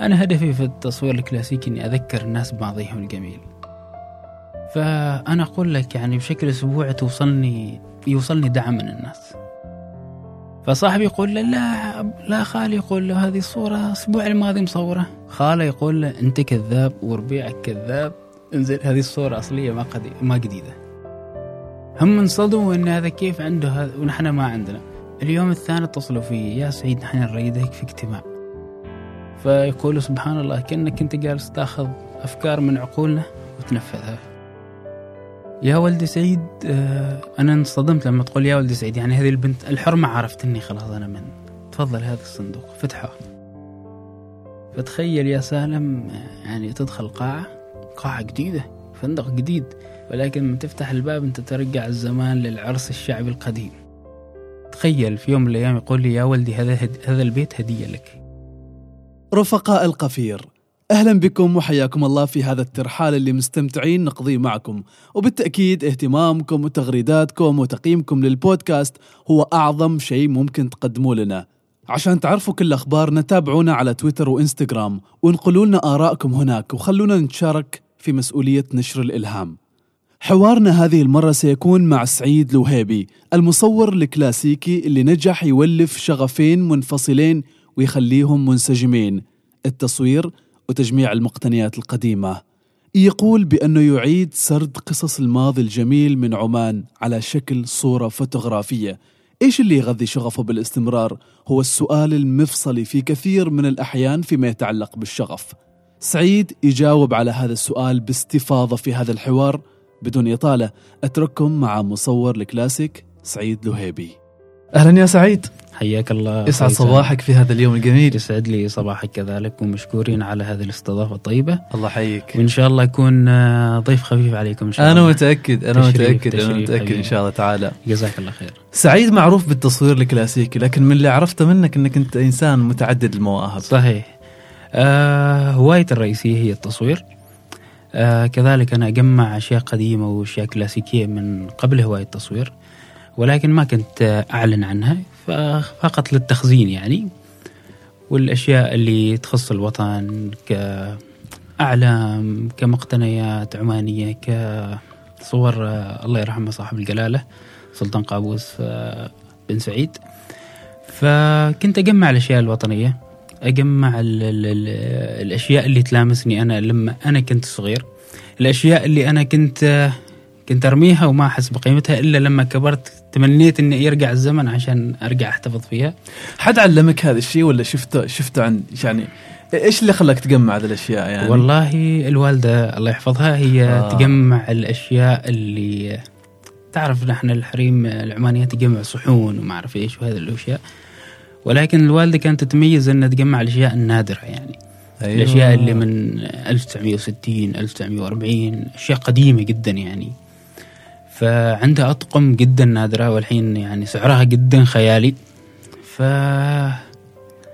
أنا هدفي في التصوير الكلاسيكي إني أذكر الناس بماضيهم الجميل. فأنا أقول لك يعني بشكل أسبوعي توصلني يوصلني دعم من الناس. فصاحبي يقول له لا لا خالي يقول له هذه الصورة الأسبوع الماضي مصورة. خاله يقول له أنت كذاب وربيعك كذاب. انزل هذه الصورة أصلية ما قدي ما جديدة. هم انصدموا إن هذا كيف عنده هذا ونحن ما عندنا. اليوم الثاني اتصلوا في يا سعيد نحن نريدك في اجتماع. فيقولوا سبحان الله كأنك أنت جالس تأخذ أفكار من عقولنا وتنفذها. يا ولدي سعيد آه، أنا انصدمت لما تقول يا ولدي سعيد. يعني هذه البنت الحرمة عرفتني خلاص أنا من. تفضل هذا الصندوق. فتحه. فتخيل يا سالم آه، يعني تدخل قاعة قاعة جديدة فندق جديد ولكن لما تفتح الباب أنت ترجع الزمان للعرس الشعبي القديم. تخيل في يوم من الأيام يقول لي يا ولدي هذا. هذا البيت هدية لك. رفقاء القفير. أهلا بكم وحياكم الله في هذا الترحال اللي مستمتعين نقضيه معكم. وبالتأكيد اهتمامكم وتغريداتكم وتقييمكم للبودكاست هو أعظم شيء ممكن تقدموه لنا. عشان تعرفوا كل أخبارنا تابعونا على تويتر وإنستغرام وانقلوا لنا آرائكم هناك وخلونا نتشارك في مسؤولية نشر الإلهام. حوارنا هذه المرة سيكون مع سعيد لوهيبي المصور الكلاسيكي اللي نجح يولف شغفين منفصلين ويخليهم منسجمين التصوير وتجميع المقتنيات القديمة. يقول بأنه يعيد سرد قصص الماضي الجميل من عمان على شكل صورة فوتوغرافية. إيش اللي يغذي شغفه بالاستمرار؟ هو السؤال المفصلي في كثير من الأحيان فيما يتعلق بالشغف. سعيد يجاوب على هذا السؤال باستفاضة في هذا الحوار بدون إطالة. أترككم مع مصور الكلاسيك سعيد لهيبي. أهلا يا سعيد. حياك الله يسعد. صباحك في هذا اليوم الجميل. يسعد لي صباحك كذلك ومشكورين على هذه الاستضافة الطيبة. الله يحييك. وإن شاء الله أكون آه، ضيف خفيف عليكم إن شاء الله. تشريف- متأكد أنا تشريف متأكد حبيبي. إن شاء الله تعالى. جزاك الله خير. سعيد معروف بالتصوير الكلاسيكي لكن من اللي عرفته منك أنك أنت إنسان متعدد المواهب. صحيح. آه هوايتي الرئيسية هي التصوير. آه كذلك أنا أجمع أشياء قديمة وأشياء كلاسيكية من قبل هواية التصوير. ولكن ما كنت أعلن عنها فقط للتخزين يعني والأشياء اللي تخص الوطن كأعلام كمقتنيات عمانية كصور الله يرحمه صاحب الجلالة سلطان قابوس بن سعيد. فكنت أجمع الأشياء الوطنية أجمع ال ال ال الأشياء اللي تلامسني أنا لما أنا كنت صغير الأشياء اللي أنا كنت كنت أرميها وما أحس بقيمتها إلا لما كبرت تمنيت إني يرجع الزمن عشان أرجع أحتفظ فيها حد علمك هذا الشيء ولا شفته شفته عند يعني إيش اللي خلاك تجمع هذه الأشياء يعني؟ والله الوالدة الله يحفظها هي آه. تجمع الأشياء اللي تعرف نحن الحريم العمانيات تجمع صحون وما أعرف إيش وهذه الأشياء ولكن الوالدة كانت تتميز إنها تجمع الأشياء النادرة يعني أيوة. الأشياء اللي من 1960 1940 أشياء قديمة جدا يعني فعندها أطقم جدا نادرة والحين يعني سعرها جدا خيالي. ف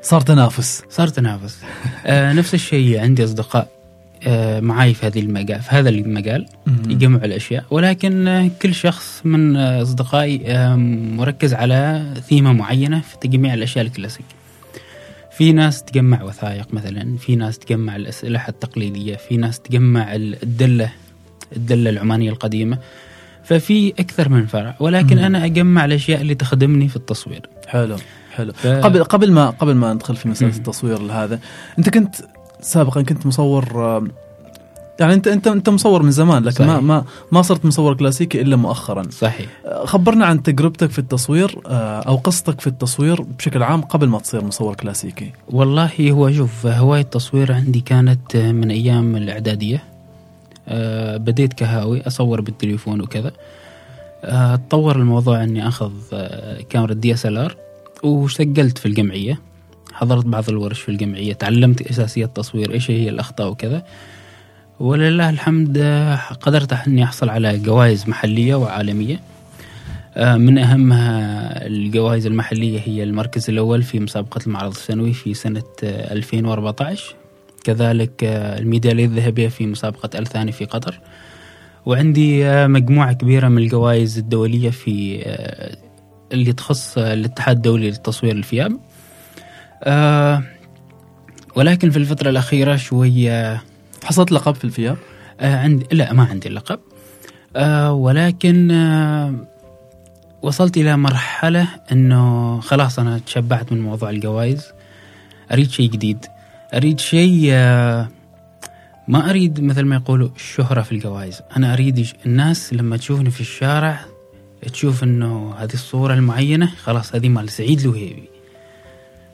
صار تنافس. صار تنافس. آه نفس الشيء عندي أصدقاء آه معاي في هذه المجال في هذا المجال يجمعوا الأشياء. ولكن آه، كل شخص من آه، أصدقائي آه، مركز على ثيمة معينة في تجميع الأشياء الكلاسيك. في ناس تجمع وثائق مثلا في ناس تجمع الأسلحة التقليدية في ناس تجمع الدلة الدلة العمانية القديمة. ففي أكثر من فرع. ولكن مم. أنا أجمع الأشياء اللي تخدمني في التصوير. حلو حلو. ف... قبل قبل ما قبل ما ندخل في مسألة مم. التصوير هذا أنت كنت سابقا كنت مصور آه، يعني أنت أنت أنت مصور من زمان لكن ما صحيح. ما ما صرت مصور كلاسيكي إلا مؤخرا. صحيح. آه، خبرنا عن تجربتك في التصوير آه، أو قصتك في التصوير بشكل عام قبل ما تصير مصور كلاسيكي. والله هو شوف هواية التصوير عندي كانت من أيام الإعدادية. أه بديت كهاوي أصور بالتليفون وكذا. أه تطور الموضوع أني أخذ أه كاميرا DSLR وسجلت في الجمعية. حضرت بعض الورش في الجمعية تعلمت أساسيات التصوير إيش هي الأخطاء وكذا. ولله الحمد آه، قدرت أني أحصل على جوائز محلية وعالمية. آه، من أهمها الجوائز المحلية هي المركز الأول في مسابقة المعرض السنوي في سنة آه، 2014 كذلك آه، الميدالية الذهبية في مسابقة الثاني في قطر. وعندي آه، مجموعة كبيرة من الجوائز الدولية في آه، اللي تخص الاتحاد الدولي للتصوير الفياب. ولكن في الفترة الأخيرة شوية حصلت لقب في الفياب؟ عندي لا ما عندي لقب. آه ولكن وصلت إلى مرحلة أنه خلاص أنا تشبعت من موضوع الجوائز. أريد شيء جديد. أريد شيء آه ما أريد مثل ما يقولوا الشهرة في الجوائز. أنا أريد الناس لما تشوفني في الشارع تشوف أنه هذه الصورة المعينة خلاص هذه مال سعيد الوهيبي.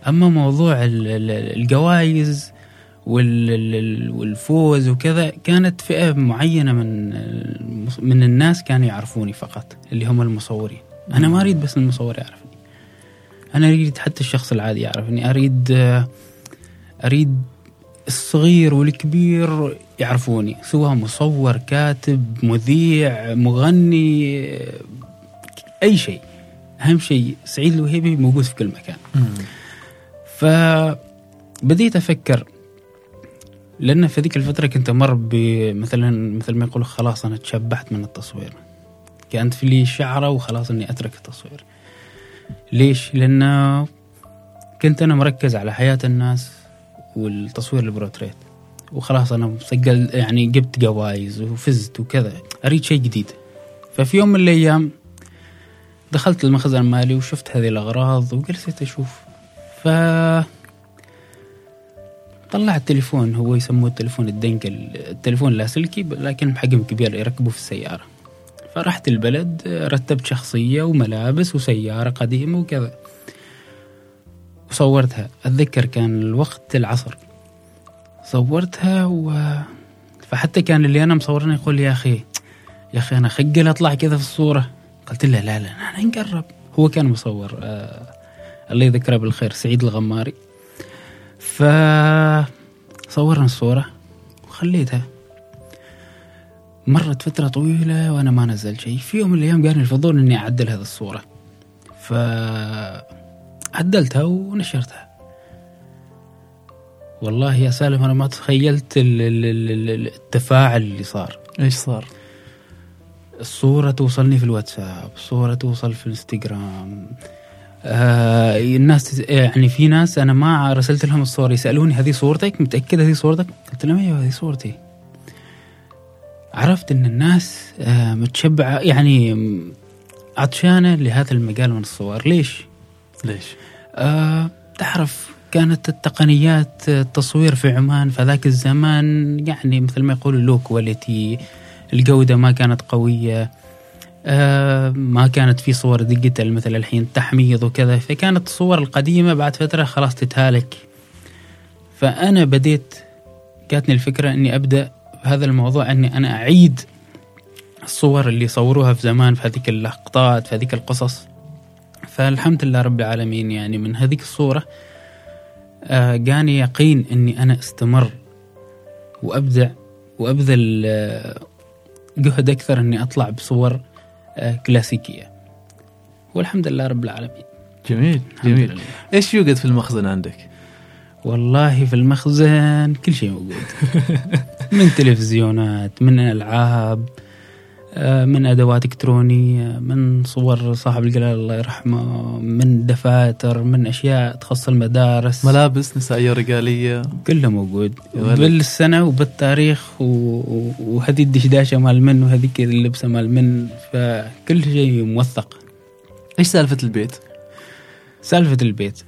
أما موضوع الجوائز والفوز وكذا كانت فئة معينة من من الناس كانوا يعرفوني فقط اللي هم المصورين. أنا ما أريد بس المصور يعرفني. أنا أريد حتى الشخص العادي يعرفني. أريد أريد الصغير والكبير يعرفوني. سواء مصور كاتب مذيع مغني أي شيء. أهم شيء سعيد الوهيبي موجود في كل مكان. فبديت أفكر لأن في ذيك الفترة كنت أمر بمثلا مثل ما يقولوا خلاص أنا تشبعت من التصوير. كانت في لي شعرة وخلاص إني أترك التصوير. ليش؟ لأن كنت أنا مركز على حياة الناس والتصوير البروتريت وخلاص أنا مسجل يعني جبت جوائز وفزت وكذا أريد شيء جديد. ففي يوم من الأيام دخلت المخزن المالي وشفت هذه الأغراض وجلست أشوف. ف طلع التليفون هو يسموه التليفون الدنكل التليفون اللاسلكي لكن بحجم كبير يركبه في السيارة. فرحت البلد رتبت شخصية وملابس وسيارة قديمة وكذا. وصورتها أتذكر كان الوقت العصر. صورتها و فحتى كان اللي أنا مصورنا يقول لي يا أخي يا أخي أنا خجل أطلع كذا في الصورة. قلت له لا لا أنا نقرب. هو كان مصور آه الله يذكره بالخير سعيد الغماري. فصورنا الصورة وخليتها. مرت فترة طويلة وأنا ما نزل شيء. في يوم من الأيام جاني الفضول إني أعدل هذه الصورة. فعدلتها ونشرتها. والله يا سالم أنا ما تخيلت التفاعل اللي صار. إيش صار؟ الصورة توصلني في الواتساب الصورة توصل في الانستغرام آه الناس يعني في ناس أنا ما رسلت لهم الصور يسألوني هذه صورتك؟ متأكد هذه صورتك؟ قلت لهم أيوه هذه صورتي. عرفت إن الناس آه متشبعة يعني عطشانة لهذا المجال من الصور. ليش؟ ليش؟ آه تعرف كانت التقنيات التصوير في عمان في ذاك الزمان يعني مثل ما يقولوا low quality الجودة ما كانت قوية آه، ما كانت في صور digital مثل الحين تحميض وكذا. فكانت الصور القديمة بعد فترة خلاص تتهالك. فأنا بديت جاتني الفكرة أني أبدأ بهذا الموضوع أني أنا أعيد الصور اللي صوروها في زمان في هذيك اللقطات في هذيك القصص. فالحمد لله رب العالمين يعني من هذيك الصورة آه، جاني يقين أني أنا أستمر وأبدع وأبذل آه، جهد أكثر أني أطلع بصور كلاسيكية والحمد لله رب العالمين جميل جميل لله. إيش يوجد في المخزن عندك؟ والله في المخزن كل شيء موجود من تلفزيونات من ألعاب آه، من أدوات إلكترونية من صور صاحب الجلال الله يرحمه من دفاتر من أشياء تخص المدارس. ملابس نسائية ورجاليه كله موجود. بالسنة وبالتاريخ وهذه الدشداشة مال من وهذيك اللبسة مال من فكل شيء موثق. إيش سالفة البيت؟ سالفة البيت.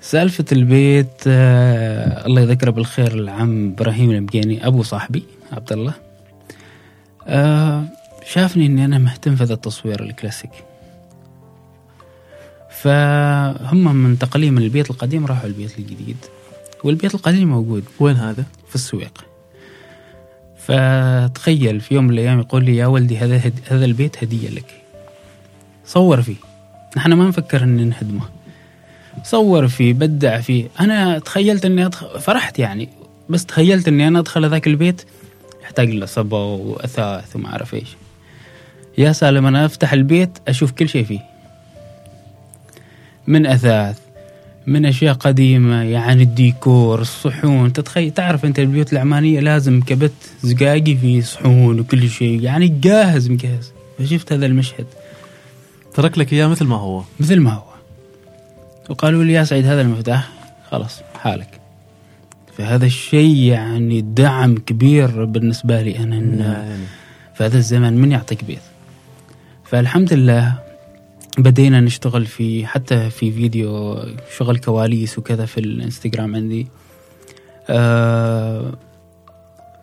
سالفة البيت آه الله يذكره بالخير العم إبراهيم المجيني أبو صاحبي عبد الله. آه شافني إني أنا مهتم في هذا التصوير الكلاسيكي فهم منتقلين من البيت القديم راحوا البيت الجديد والبيت القديم موجود. وين هذا؟ في السويق. فتخيل في يوم من الأيام يقول لي يا ولدي هذا هد... هذا البيت هدية لك. صور فيه. نحن ما نفكر ان نهدمه. صور فيه بدع فيه. أنا تخيلت إني أدخل فرحت يعني. بس تخيلت إني أنا أدخل هذاك البيت يحتاج له صبا وأثاث وما أعرف إيش. يا سالم أنا أفتح البيت أشوف كل شيء فيه. من أثاث من أشياء قديمة يعني الديكور الصحون. تتخيل تعرف أنت البيوت العمانية لازم كبت زقاقي في صحون وكل شيء. يعني جاهز مجهز. فشفت هذا المشهد؟ ترك لك إياه مثل ما هو. مثل ما هو. وقالوا لي يا سعيد هذا المفتاح. خلاص حالك. فهذا الشيء يعني دعم كبير بالنسبة لي أنا. إن يعني. في هذا الزمن من يعطيك بيت فالحمد لله بدينا نشتغل في حتى في فيديو شغل كواليس وكذا في الانستغرام عندي. آه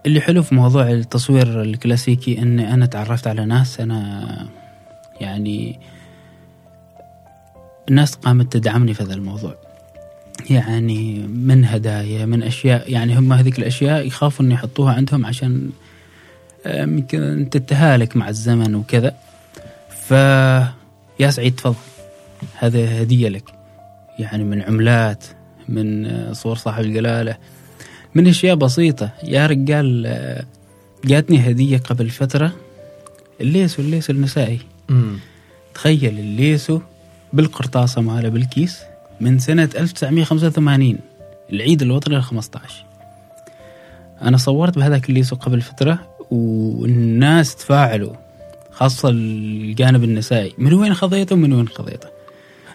اللي حلو في موضوع التصوير الكلاسيكي ان أنا تعرفت على ناس أنا يعني الناس قامت تدعمني في هذا الموضوع. يعني من هدايا من أشياء يعني هم هذيك الأشياء يخافوا ان يحطوها عندهم عشان آه، يمكن تتهالك مع الزمن وكذا. ف يا سعيد تفضل. هذا هدية لك. يعني من عملات من آه، صور صاحب الجلالة من أشياء بسيطة. يا رجال آه، جاتني هدية قبل فترة. الليسو الليسو النسائي. مم. تخيل الليسو بالقرطاسة ماله بالكيس. من سنة 1985 العيد الوطني ال 15 أنا صورت بهذاك الليسو قبل فترة والناس تفاعلوا خاصة الجانب النسائي. من وين خذيته ومن وين خذيته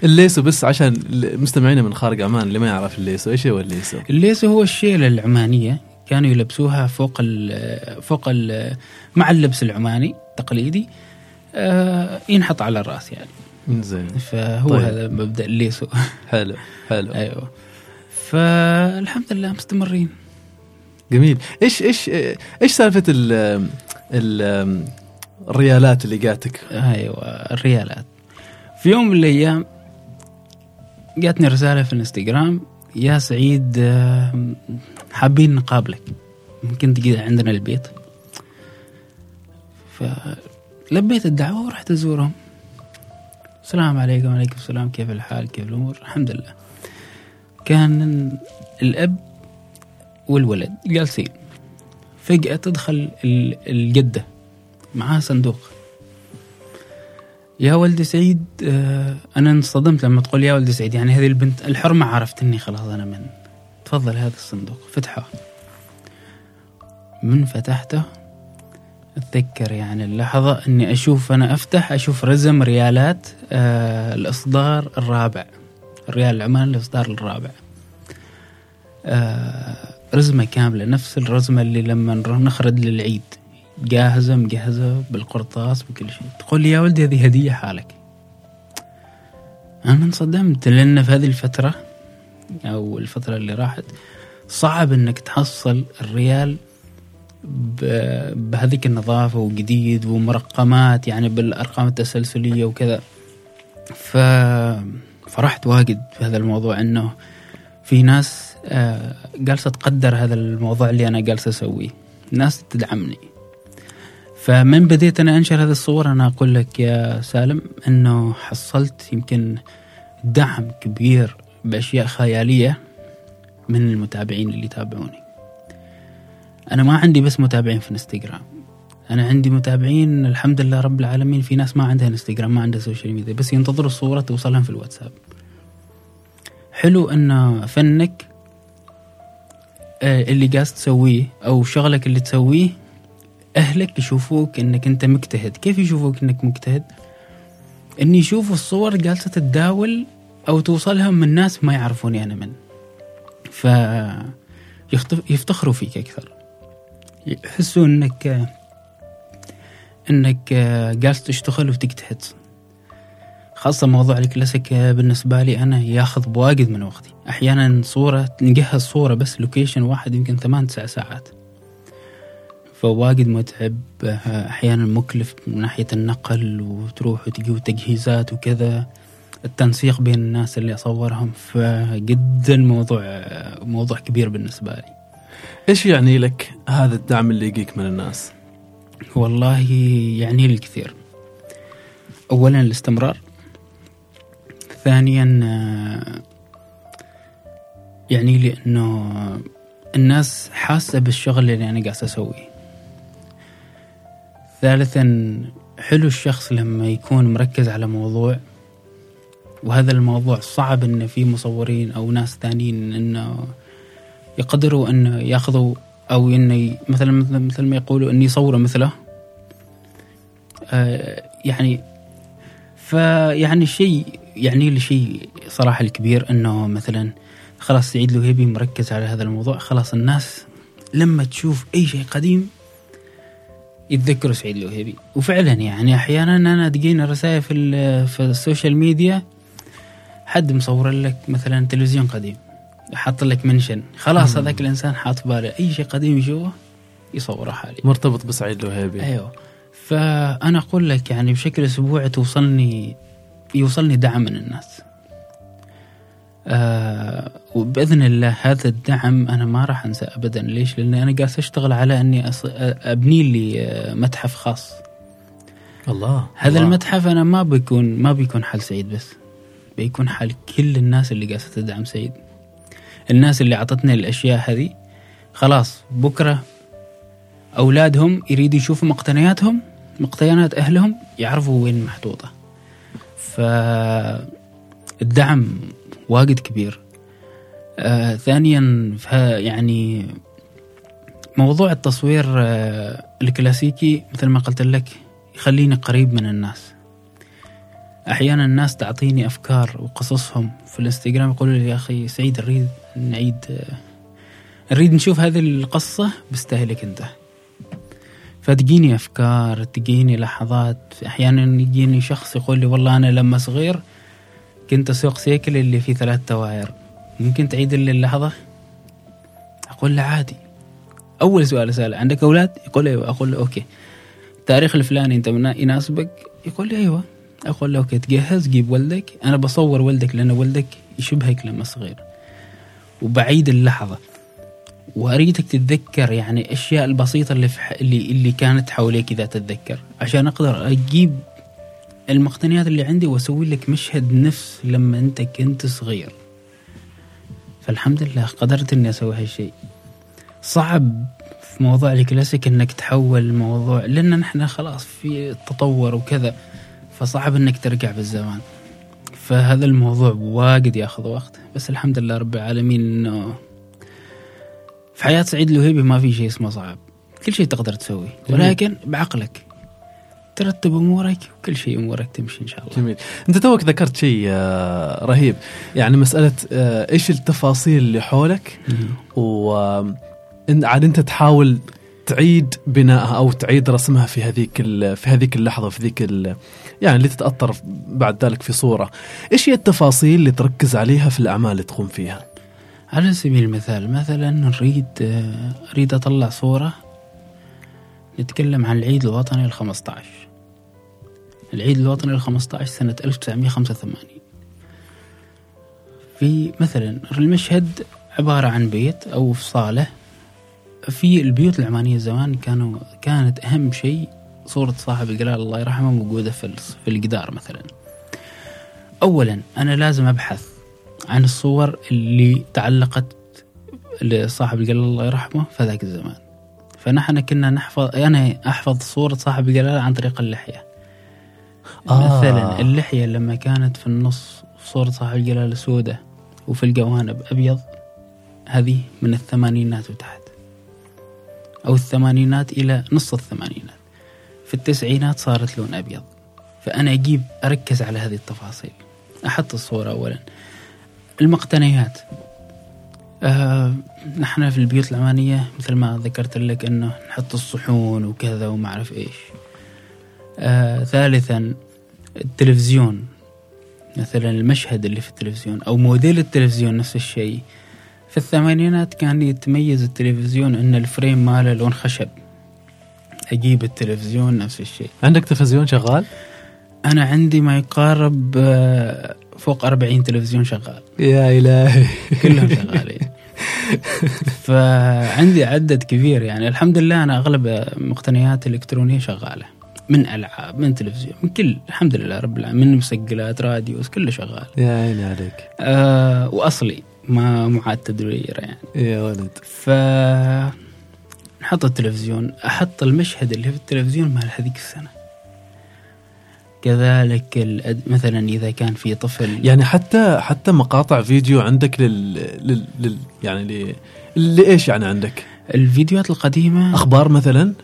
الليسو بس عشان مستمعينا من خارج عمان اللي ما يعرف الليسو إيش هو الليسو؟ الليسو هو الشيلة العمانية. كانوا يلبسوها فوق ال فوق ال مع اللبس العماني التقليدي آه، ينحط على الرأس يعني. زين. فهو طيب. هذا مبدأ الليسو. حلو حلو. أيوه. فالحمد لله مستمرين. جميل. إيش إيش إيش سالفة ال ال الريالات اللي جاتك؟ أيوه الريالات. في يوم من الأيام جاتني رسالة في الإنستغرام يا سعيد حابين نقابلك. ممكن تجي عندنا البيت. فلبيت الدعوة ورحت أزورهم. السلام عليكم وعليكم السلام. كيف الحال؟ كيف الأمور؟ الحمد لله. كان الأب والولد جالسين. فجأة تدخل ال- الجدة معاها صندوق. يا ولدي سعيد آه، أنا انصدمت لما تقول يا ولدي سعيد يعني هذه البنت الحرمة عرفت إني خلاص أنا من تفضل هذا الصندوق فتحه. من فتحته؟ أتذكر يعني اللحظة إني أشوف أنا أفتح أشوف رزم ريالات آه الإصدار الرابع الريال العماني الإصدار الرابع. آه رزمة كاملة نفس الرزمة اللي لما نخرج للعيد جاهزة مجهزة بالقرطاس بكل شيء. تقول لي يا ولدي هذه هدية حالك. أنا انصدمت لأن في هذه الفترة أو الفترة اللي راحت صعب إنك تحصل الريال بهذيك النظافة وجديد ومرقمات يعني بالأرقام التسلسلية وكذا. ف... فرحت واجد في هذا الموضوع إنه في ناس آه، جالسة تقدر هذا الموضوع اللي أنا جالس أسويه. ناس تدعمني. فمن بديت أنا أنشر هذه الصور أنا أقول لك يا سالم أنه حصلت يمكن دعم كبير بأشياء خيالية من المتابعين اللي يتابعوني. أنا ما عندي بس متابعين في انستغرام أنا عندي متابعين الحمد لله رب العالمين في ناس ما عندها إنستغرام ما عندها social media بس ينتظروا الصورة توصلهم في الواتساب. حلو أن فنك آه، اللي قاعد تسويه أو شغلك اللي تسويه أهلك يشوفوك إنك أنت مجتهد. كيف يشوفوك إنك مجتهد؟ إن يشوفوا الصور جالسة تتداول أو توصلهم من ناس ما يعرفوني أنا من. ف يفتخروا فيك أكثر. يحسوا إنك إنك جالس تشتغل وتجتهد خاصة موضوع الكلاسيك بالنسبة لي أنا ياخذ بواجد من وقتي. أحيانا صورة نجهز صورة بس location واحد يمكن ثمان تسع ساعات. فواجد متعب أحيانا مكلف من ناحية النقل وتروح وتجي وتجهيزات وكذا. التنسيق بين الناس اللي أصورهم فجدا موضوع موضوع كبير بالنسبة لي. إيش يعني لك هذا الدعم اللي يجيك من الناس؟ والله يعني لي الكثير أولا الاستمرار ثانيا آه، يعني لي أنه الناس حاسة بالشغل اللي أنا قاعد أسويه ثالثا حلو الشخص لما يكون مركز على موضوع وهذا الموضوع صعب إنه في مصورين أو ناس ثانيين إنه يقدروا انه يأخذوا أو انه ي- مثلا مثل ما يقولوا انه يصوروا مثله. آه يعني فيعني شيء يعني لي شيء صراحة الكبير أنه مثلا خلاص سعيد الوهيبي مركز على هذا الموضوع. خلاص الناس لما تشوف أي شيء قديم يتذكروا سعيد الوهيبي وفعلا يعني أحيانا أنا تجينا رسائل في في ال social media حد مصور لك مثلا تلفزيون قديم. حاط لك منشن. خلاص. هذاك الإنسان حاط باله. أي شيء قديم يشوفه يصوره حالي مرتبط بسعيد الوهيبي أيوه. فأنا أقول لك يعني بشكل أسبوعي توصلني يوصلني دعم من الناس. آه وبإذن الله هذا الدعم أنا ما راح انساه ابدا. ليش؟ لأن أنا قاعد أشتغل على أني أص... أبني لي آه، متحف خاص. الله. هذا الله. المتحف أنا ما بيكون ما بيكون حال سعيد بس. بيكون حال كل الناس اللي قاعدة تدعم سعيد. الناس اللي اعطتني الأشياء هذه خلاص بكرة أولادهم يريدوا يشوفوا مقتنياتهم مقتنيات أهلهم يعرفوا وين محطوطة. فالدعم واجد كبير. آه ثانيا يعني موضوع التصوير آه الكلاسيكي مثل ما قلت لك يخليني قريب من الناس. أحيانا الناس تعطيني أفكار وقصصهم في الإنستغرام يقولوا لي يا أخي سعيد نريد نعيد. نريد نشوف هذه القصة بستاهلك انت. فتجيني أفكار تجيني لحظات. أحيانا يجيني شخص يقول لي والله أنا لما صغير كنت أسوق سيكل اللي فيه ثلاث دواير ممكن تعيد لي اللحظة؟ أقول له عادي. أول سؤال أسأله عندك أولاد؟ يقول لي أيوه. أقول له okay. التاريخ الفلاني منا- يناسبك؟ يقول لي أيوه. أقول له okay تجهز جيب ولدك. أنا بصور ولدك لأن ولدك يشبهك لما صغير. وبعيد اللحظة. وأريدك تتذكر يعني الاشياء البسيطة اللي في ح... اللي اللي كانت حواليك إذا تتذكر. عشان أقدر أجيب المقتنيات اللي عندي وأسوي لك مشهد نفس لما أنت كنت صغير. فالحمد لله قدرت إني أسوي هالشيء. صعب في موضوع الكلاسيك إنك تحول الموضوع لأن نحن خلاص في تطور وكذا فصعب إنك ترجع بالزمان. فهذا الموضوع واجد ياخذ وقت بس الحمد لله رب العالمين إنه في حياة سعيد الوهيبي ما في شيء اسمه صعب. كل شيء تقدر تسويه. ولكن بعقلك ترتب أمورك وكل شيء أمورك تمشي إن شاء الله. جميل. أنت توك ذكرت شيء آه، رهيب. يعني مسألة آه، إيش التفاصيل اللي حولك. و عاد أنت تحاول تعيد بنائها أو تعيد رسمها في هذيك في هذيك اللحظة في ذيك يعني اللي تتاثر بعد ذلك في صورة. إيش هي التفاصيل اللي تركز عليها في الأعمال اللي تقوم فيها؟ على سبيل المثال مثلا نريد آه، أريد أطلع صورة نتكلم عن العيد الوطني ال 15 العيد الوطني ال 15 سنة 1985 في مثلا المشهد عبارة عن بيت أو في صالة في البيوت العمانية زمان كانوا كانت أهم شيء صورة صاحب الجلال الله يرحمه موجودة في في الجدار مثلا. أولا أنا لازم أبحث عن الصور اللي تعلقت لصاحب الجلال الله يرحمه في ذاك الزمان. فنحن كنا نحفظ أنا أحفظ صورة صاحب الجلال عن طريق اللحية. آه. مثلا اللحية لما كانت في النص صورة صاحب الجلال سودة وفي الجوانب أبيض هذه من الثمانينات وتحت. أو الثمانينات إلى نص الثمانينات. في التسعينات صارت لون أبيض. فأنا أجيب أركز على هذه التفاصيل. أحط الصورة أولا. المقتنيات. آه نحن في البيوت العمانية مثل ما ذكرت لك أنه نحط الصحون وكذا وما أعرف إيش. آه ثالثا التلفزيون. مثلا المشهد اللي في التلفزيون أو موديل التلفزيون نفس الشيء. في الثمانينات كان يتميز التلفزيون أن الفريم ماله لون خشب. أجيب التلفزيون نفس الشيء. عندك تلفزيون شغال؟ أنا عندي ما يقارب آه، فوق 40 تلفزيون شغال. يا إلهي. كلهم شغالين. فعندي عدد كبير يعني. الحمد لله أنا أغلب مقتنيات الإلكترونية شغالة. من ألعاب من تلفزيون من كل الحمد لله رب العالمين. من مسجلات راديوس كله شغال. يا عيني عليك. أه وأصلي. ما معاد تدوير يعني. يا ولد. ف نحط التلفزيون أحط المشهد اللي في التلفزيون مال هذيك السنة. كذلك الأد... مثلا إذا كان في طفل. يعني حتى حتى مقاطع فيديو عندك لل, لل... لل... يعني ل... لإيش يعني عندك؟ الفيديوهات القديمة. أخبار مثلا؟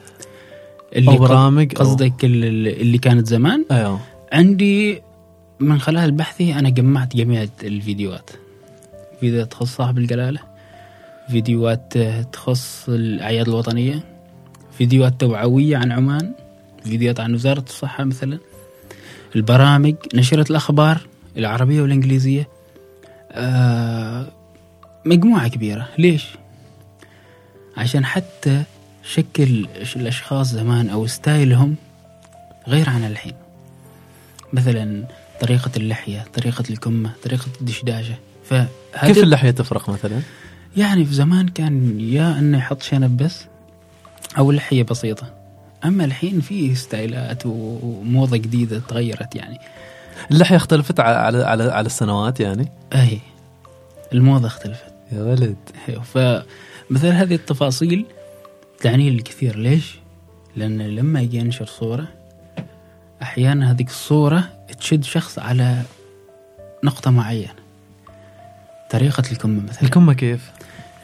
اللي أو برامج أو- قصدك اللي, اللي كانت زمان. أيوه. عندي من خلال بحثي أنا جمعت جميع الفيديوهات. فيديوهات تخص صاحب الجلالة فيديوهات تخص الأعياد الوطنية فيديوهات توعوية عن عمان فيديوهات عن وزارة الصحة مثلا البرامج نشرة الأخبار العربية والإنجليزية. آه مجموعة كبيرة. ليش؟ عشان حتى شكل الأشخاص زمان أو ستايلهم غير عن الحين. مثلا طريقة اللحية طريقة الكمة طريقة الدشداشة. فهذه كيف اللحية تفرق مثلا؟ يعني في زمان كان يا إنه يحط شنب بس أو لحية بسيطة. أما الحين في ستايلات وموضة جديدة تغيرت يعني. اللحية اختلفت على على على, على السنوات يعني؟ أي. الموضة اختلفت. يا ولد. أيوة، فمثل هذه التفاصيل تعني لي الكثير ليش؟ لأن لما يجي ينشر صورة أحيانا هذيك الصورة تشد شخص على نقطة معينة. طريقة الكمة مثلا. الكمة كيف؟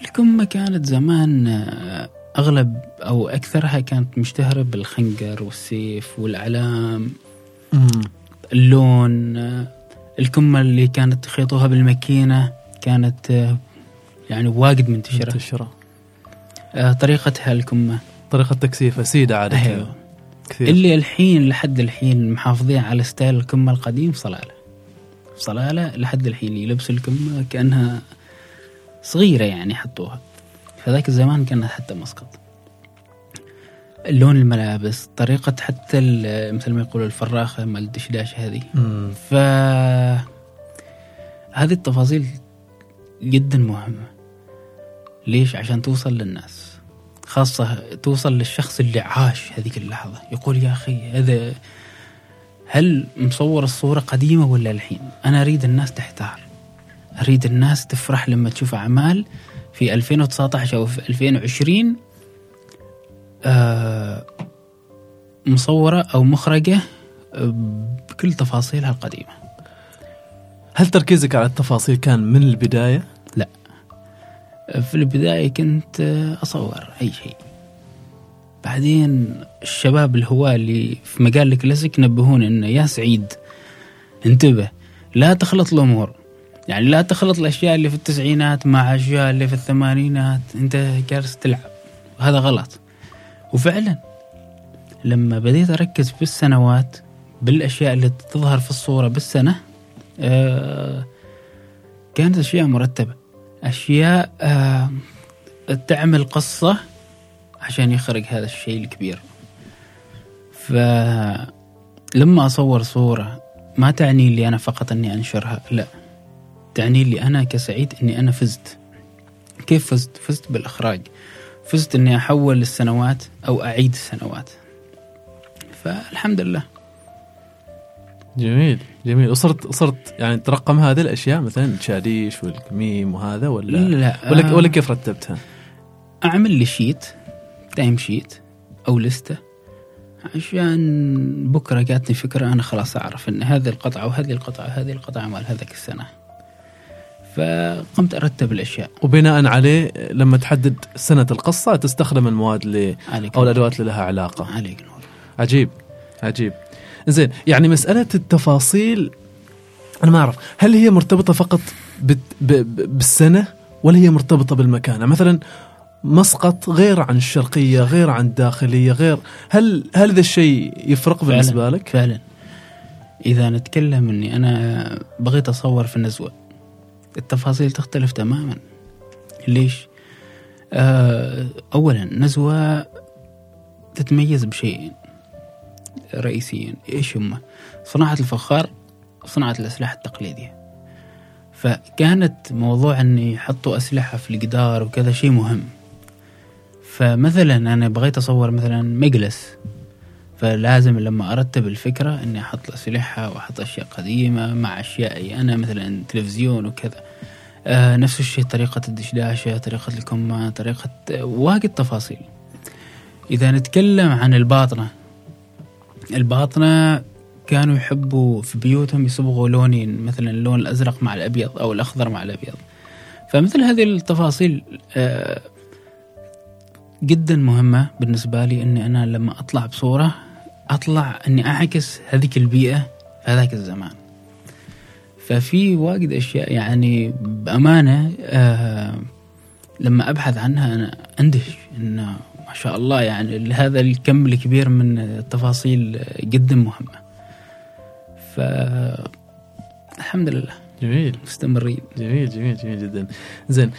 الكمة كانت زمان آه، أغلب أو أكثرها كانت مشتهرة بالخنجر والسيف والأعلام اللون آه، الكمة اللي كانت تخيطوها بالماكينة كانت آه، يعني واجد منتشرة. منتشرة. طريقتها الكمة. طريقة تكثيفها سيدة عادة. أيوه. كثير. اللي الحين لحد الحين محافظين على ستايل الكمة القديم صلالة صلالة لحد الحين يلبسوا الكمة كأنها صغيرة يعني حطوها. فذاك الزمان كانت حتى مسقط. لون الملابس طريقة حتى مثل ما يقولوا الفراخة مال الدشداش هذه. ف هذه التفاصيل جدا مهمة. ليش؟ عشان توصل للناس. خاصة توصل للشخص اللي عاش هذيك اللحظة. يقول يا أخي هذا هل مصور الصورة قديمة ولا الحين؟ أنا أريد الناس تحتار. أريد الناس تفرح لما تشوف أعمال في 2019 أو في 2020 آه مصورة أو مخرجة آه، بكل تفاصيلها القديمة. هل تركيزك على التفاصيل كان من البداية؟ في البداية كنت أصور أي شيء. بعدين الشباب الهواة اللي في مجال الكلاسيك نبهوني إنه يا سعيد انتبه لا تخلط الأمور. يعني لا تخلط الأشياء اللي في التسعينات مع أشياء اللي في الثمانينات أنت جالس تلعب. وهذا غلط. وفعلا لما بديت أركز بالسنوات بالأشياء اللي تظهر في الصورة بالسنة آه كانت أشياء مرتبة. أشياء آه تعمل قصة عشان يخرج هذا الشيء الكبير. فلما أصور صورة ما تعني لي أنا فقط أني أنشرها لا. تعني لي أنا كسعيد أني أنا فزت. كيف فزت؟ فزت بالإخراج. فزت أني أحول السنوات أو أعيد السنوات. فالحمد لله. جميل جميل. وصرت صرت يعني ترقم هذه الأشياء مثلا الدشاديش والكميم وهذا ولا؟ لا ولا, آه، ولا كيف رتبتها؟ أعمل لي sheet. Time sheet أو لستة. عشان بكرة جاتني فكرة أنا خلاص أعرف إن هذه القطعة وهذه القطعة وهذه القطعة مال هذيك السنة. فقمت أرتب الأشياء. وبناء عليه لما تحدد سنة القصة تستخدم المواد اللي عليك أو الأدوات اللي لها علاقة. عليك نور. عجيب عجيب. زين يعني مسألة التفاصيل أنا ما أعرف هل هي مرتبطة فقط بت- ب- ب- بالسنة ولا هي مرتبطة بالمكان مثلا مسقط غير عن الشرقية غير عن الداخلية غير هل هل ذا الشيء يفرق بالنسبة لك؟ فعلا. إذا نتكلم إني أنا بغيت أصور في النزوة التفاصيل تختلف تماما. ليش؟ آه اولا نزوة تتميز بشيئين رئيسيين إيش هم؟ صناعة الفخار وصناعه الأسلحة التقليدية. فكانت موضوع إني يحطوا أسلحة في الجدار وكذا شيء مهم. فمثلا أنا بغيت أصور مثلا مجلس فلازم لما أرتب الفكرة إني أحط الاسلحه وأحط أشياء قديمة مع أشيائي أنا مثلا تلفزيون وكذا. آه نفس الشيء طريقة الدشداشة طريقة الكمة طريقة واجد تفاصيل. إذا نتكلم عن الباطنة الباطنة كانوا يحبوا في بيوتهم يصبغوا لونين مثلا اللون الأزرق مع الأبيض أو الأخضر مع الأبيض. فمثل هذه التفاصيل آه جدا مهمة بالنسبة لي إني أنا لما أطلع بصورة أطلع إني أعكس هذيك البيئة في هذاك الزمان. ففي واجد أشياء يعني بأمانة آه لما أبحث عنها أنا أندهش انه ما شاء الله يعني هذا الكم الكبير من التفاصيل جدا مهمة. ف الحمد لله. جميل. مستمرين. جميل جميل جميل جدا. زين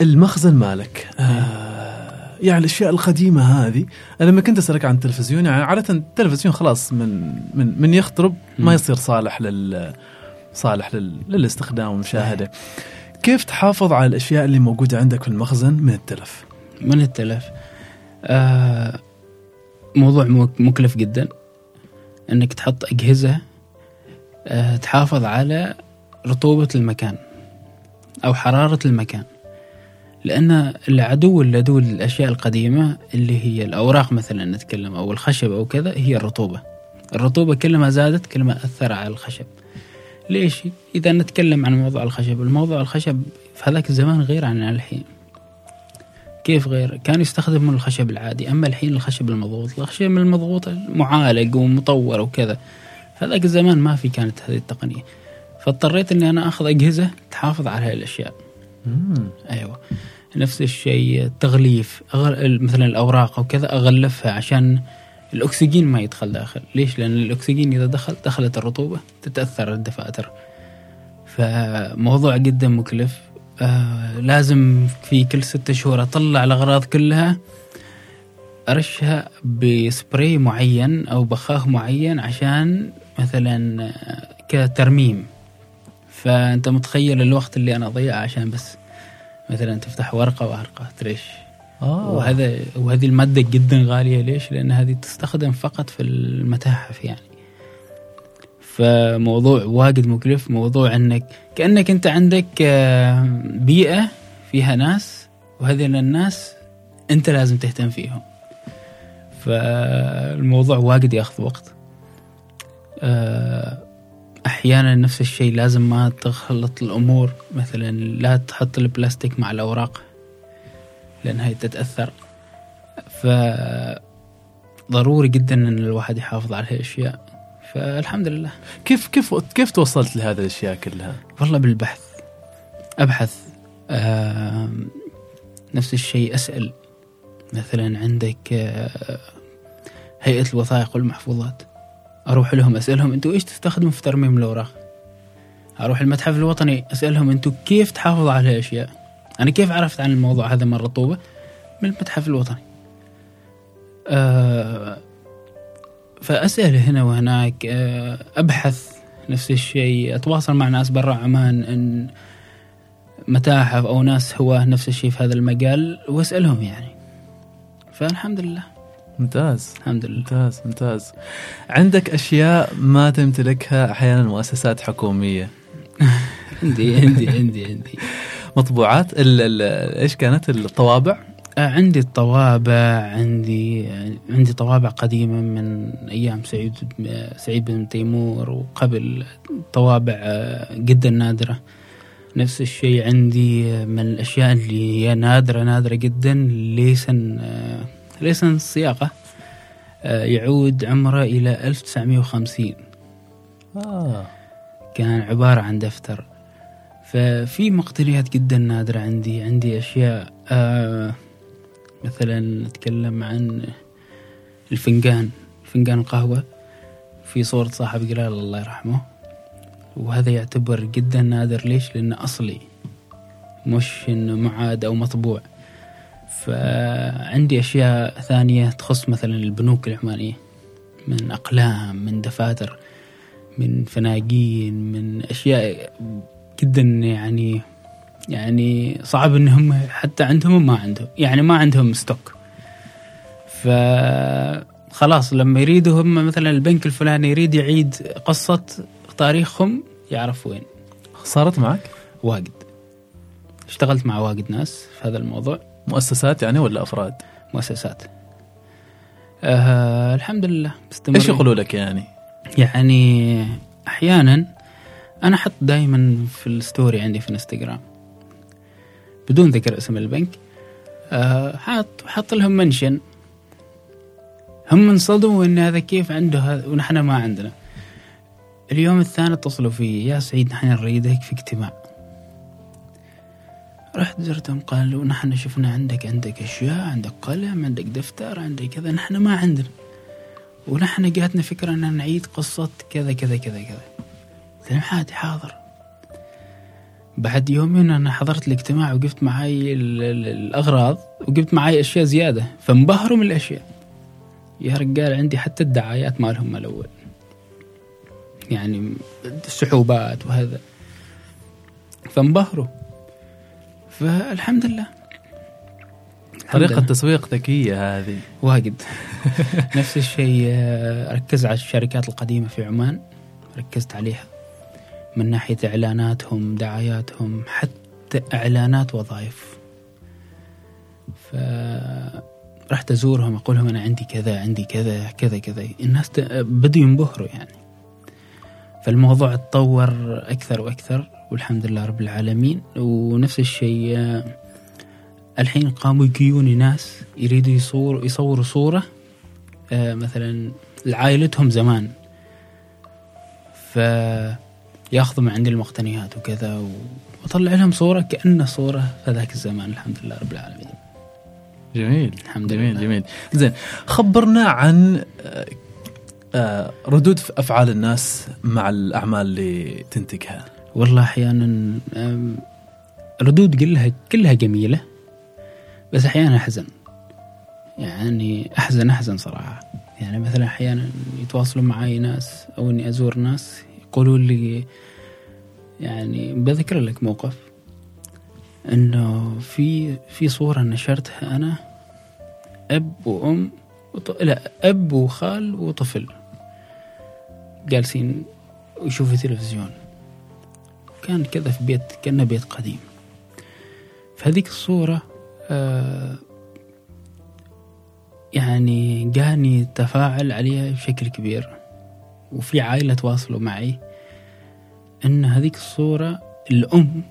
المخزن مالك آه يعني الأشياء القديمة هذه. أنا لما كنت أسألك عن التلفزيون يعني عادة التلفزيون خلاص من من من يخطرب ما. يصير صالح لل صالح لل للاستخدام والمشاهدة. كيف تحافظ على الأشياء اللي موجودة عندك في المخزن من التلف؟ من التلف؟ آه موضوع مك- مكلف جدا. إنك تحط أجهزة آه تحافظ على رطوبة المكان أو حرارة المكان. لأن العدو اللدود للأشياء القديمة اللي هي الأوراق مثلا نتكلم أو الخشب أو كذا هي الرطوبة. الرطوبة كل ما زادت كل ما أثر على الخشب. ليش؟ إذا نتكلم عن موضوع الخشب. الموضوع الخشب في هذاك الزمان غير عن الحين. كيف غير؟ كانوا يستخدمون الخشب العادي. أما الحين الخشب المضغوط الخشب المضغوط معالج ومطور وكذا. فذاك الزمان ما في كانت هذه التقنية. فاضطريت إني أنا أخذ أجهزة تحافظ على هذه الأشياء. أيوه. نفس الشيء التغليف أغل... مثلا الأوراق أو كذا أغلفها عشان الأكسجين ما يدخل داخل. ليش؟ لأن الأكسجين إذا دخل دخلت الرطوبة تتأثر الدفاتر. فموضوع جدا مكلف. آه لازم في كل ستة شهور أطلع الأغراض كلها أرشها بسبراي معين أو بخاخ معين عشان مثلا آه، كترميم. فأنت متخيل الوقت اللي أنا أضيعه عشان بس مثلا تفتح ورقة وورقه تريش آه. وهذا وهذه المادة جدا غالية. ليش؟ لأن هذه تستخدم فقط في المتاحف يعني. فموضوع واجد مكلف. موضوع انك كأنك أنت عندك آه، بيئة فيها ناس وهذول الناس أنت لازم تهتم فيهم. فالموضوع واجد ياخذ وقت. آه، أحيانا نفس الشيء لازم ما تخلط الأمور. مثلا لا تحط البلاستيك مع الأوراق لانها تتأثر. ف ضروري جدا إن الواحد يحافظ على هالاشياء فالحمد لله. كيف كيف كيف توصلت لهذه الأشياء كلها؟ والله بالبحث. أبحث آم، نفس الشيء أسأل. مثلا عندك آه، هيئة الوثائق والمحفوظات. أروح لهم أسألهم أنتم إيش تستخدموا في ترميم الاوراق أروح المتحف الوطني أسألهم أنتم كيف تحافظوا على هالأشياء؟ أنا كيف عرفت عن الموضوع هذا من الرطوبه من المتحف الوطني. آه فأسأل هنا وهناك آه أبحث نفس الشيء أتواصل مع ناس برا عمان إن متاحف أو ناس هواه نفس الشيء في هذا المجال وأسألهم يعني. فالحمد لله. ممتاز. الحمد لله. ممتاز ممتاز. عندك أشياء ما تمتلكها أحيانا مؤسسات حكومية؟ عندي عندي عندي عندي. مطبوعات إيش كانت؟ الطوابع؟ آه، عندي الطوابع عندي عندي طوابع قديمة من أيام سعيد سعيد بن تيمور وقبل طوابع آه، جدا نادرة. نفس الشيء عندي من الأشياء اللي هي نادرة نادرة جدا ليسن آه، ليسن الصياغة آه، يعود عمره إلى 1950 آه. كان عبارة عن دفتر. ففي مقتنيات جدا نادرة عندي. عندي أشياء آه مثلا نتكلم عن الفنجان فنجان القهوة. في صورة صاحب جلال الله يرحمه. وهذا يعتبر جدا نادر. ليش؟ لأنه أصلي مش إنه معاد أو مطبوع. فعندي أشياء ثانية تخص مثلا البنوك العمانية. من أقلام من دفاتر من فناجين من أشياء جدا يعني يعني صعب إنهم حتى عندهم ما عندهم. يعني ما عندهم ستوك. ف خلاص لما يريدوا هم مثلا البنك الفلاني يريد يعيد قصة تاريخهم يعرف وين. صارت معك؟ واجد. اشتغلت مع واجد ناس في هذا الموضوع. مؤسسات يعني ولا أفراد؟ مؤسسات. آه الحمد لله. مستمرين. إيش يقولوا لك يعني؟ يعني أحيانا أنا أحط دائما في الستوري عندي في الإنستغرام. بدون ذكر اسم البنك. آه، حاط حاط لهم منشن. هم انصدموا إن هذا كيف عنده هذا ونحن ما عندنا. اليوم الثاني اتصلوا في يا سعيد نحن نريدك في اجتماع. رحت زرتهم قالوا نحن شفنا عندك عندك أشياء عندك قلم عندك دفتر عندك كذا نحن ما عندنا. ونحن جاتنا فكرة إن نعيد قصة كذا كذا كذا كذا. قلت لهم عادي حاضر. بعد يومين أنا حضرت الاجتماع وجبت معي ال- ال- الأغراض وجبت معي أشياء زيادة فانبهروا من الأشياء. يا رجال عندي حتى الدعايات مالهم الأول يعني السحوبات وهذا. فانبهروا. فالحمد لله. طريقة. تسويق ذكية هذه. واجد. نفس الشيء آه، ركز على الشركات القديمة في عمان. ركزت عليها. من ناحية إعلاناتهم دعاياتهم حتى إعلانات وظائف. فرحت أزورهم أقول لهم أنا عندي كذا عندي كذا كذا كذا. الناس ت- بدوا ينبهروا يعني. فالموضوع تطور أكثر وأكثر. والحمد لله رب العالمين. ونفس الشيء الحين قاموا يجيوني ناس يريدوا يصوروا يصوروا صورة آه، مثلا لعائلتهم زمان. فياخذوا من عندي المقتنيات وكذا واطلع لهم صورة كأنها صورة في ذاك الزمان. الحمد لله رب العالمين. جميل. الحمد جميل لله. جميل. زين خبرنا عن آه، ردود أفعال الناس مع الأعمال اللي تنتجها. والله أحيانا أم، ردود كلها كلها جميلة بس أحيانا أحزن. يعني أحزن أحزن صراحة. يعني مثلا أحيانا يتواصلوا معي ناس أو إني أزور ناس يقولوا لي يعني بذكر لك موقف. إنه في في صورة نشرتها أنا أب وأم وط... لا أب وخال وطفل جالسين ويشوفوا تلفزيون. كان كذا في بيت كأنه بيت قديم. فهذيك الصورة آه يعني جاني تفاعل عليها بشكل كبير وفي عائلة تواصلوا معي إن هذيك الصورة الأم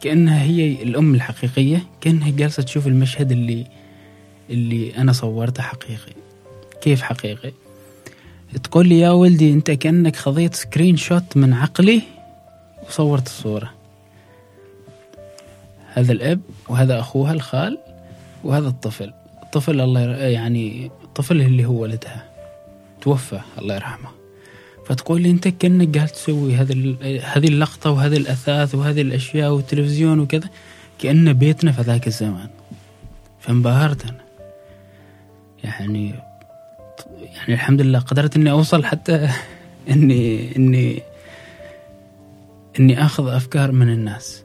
كأنها هي الأم الحقيقية كأنها جالسة تشوف المشهد اللي اللي أنا صورته حقيقي. كيف حقيقي؟ تقول لي يا ولدي أنت كأنك خذيت screenshot من عقلي وصورت الصورة. هذا الأب وهذا أخوها الخال وهذا الطفل. الطفل الله. يعني الطفل اللي هو ولدها. توفى الله يرحمه. فتقول لي أنت كأنك قاعد تسوي ال- هذه اللقطة وهذه الأثاث وهذه الأشياء والتلفزيون وكذا كانه بيتنا في ذاك الزمان. فانبهرت أنا. يعني يعني الحمد لله قدرت إني أوصل حتى إني إني إني آخذ أفكار من الناس.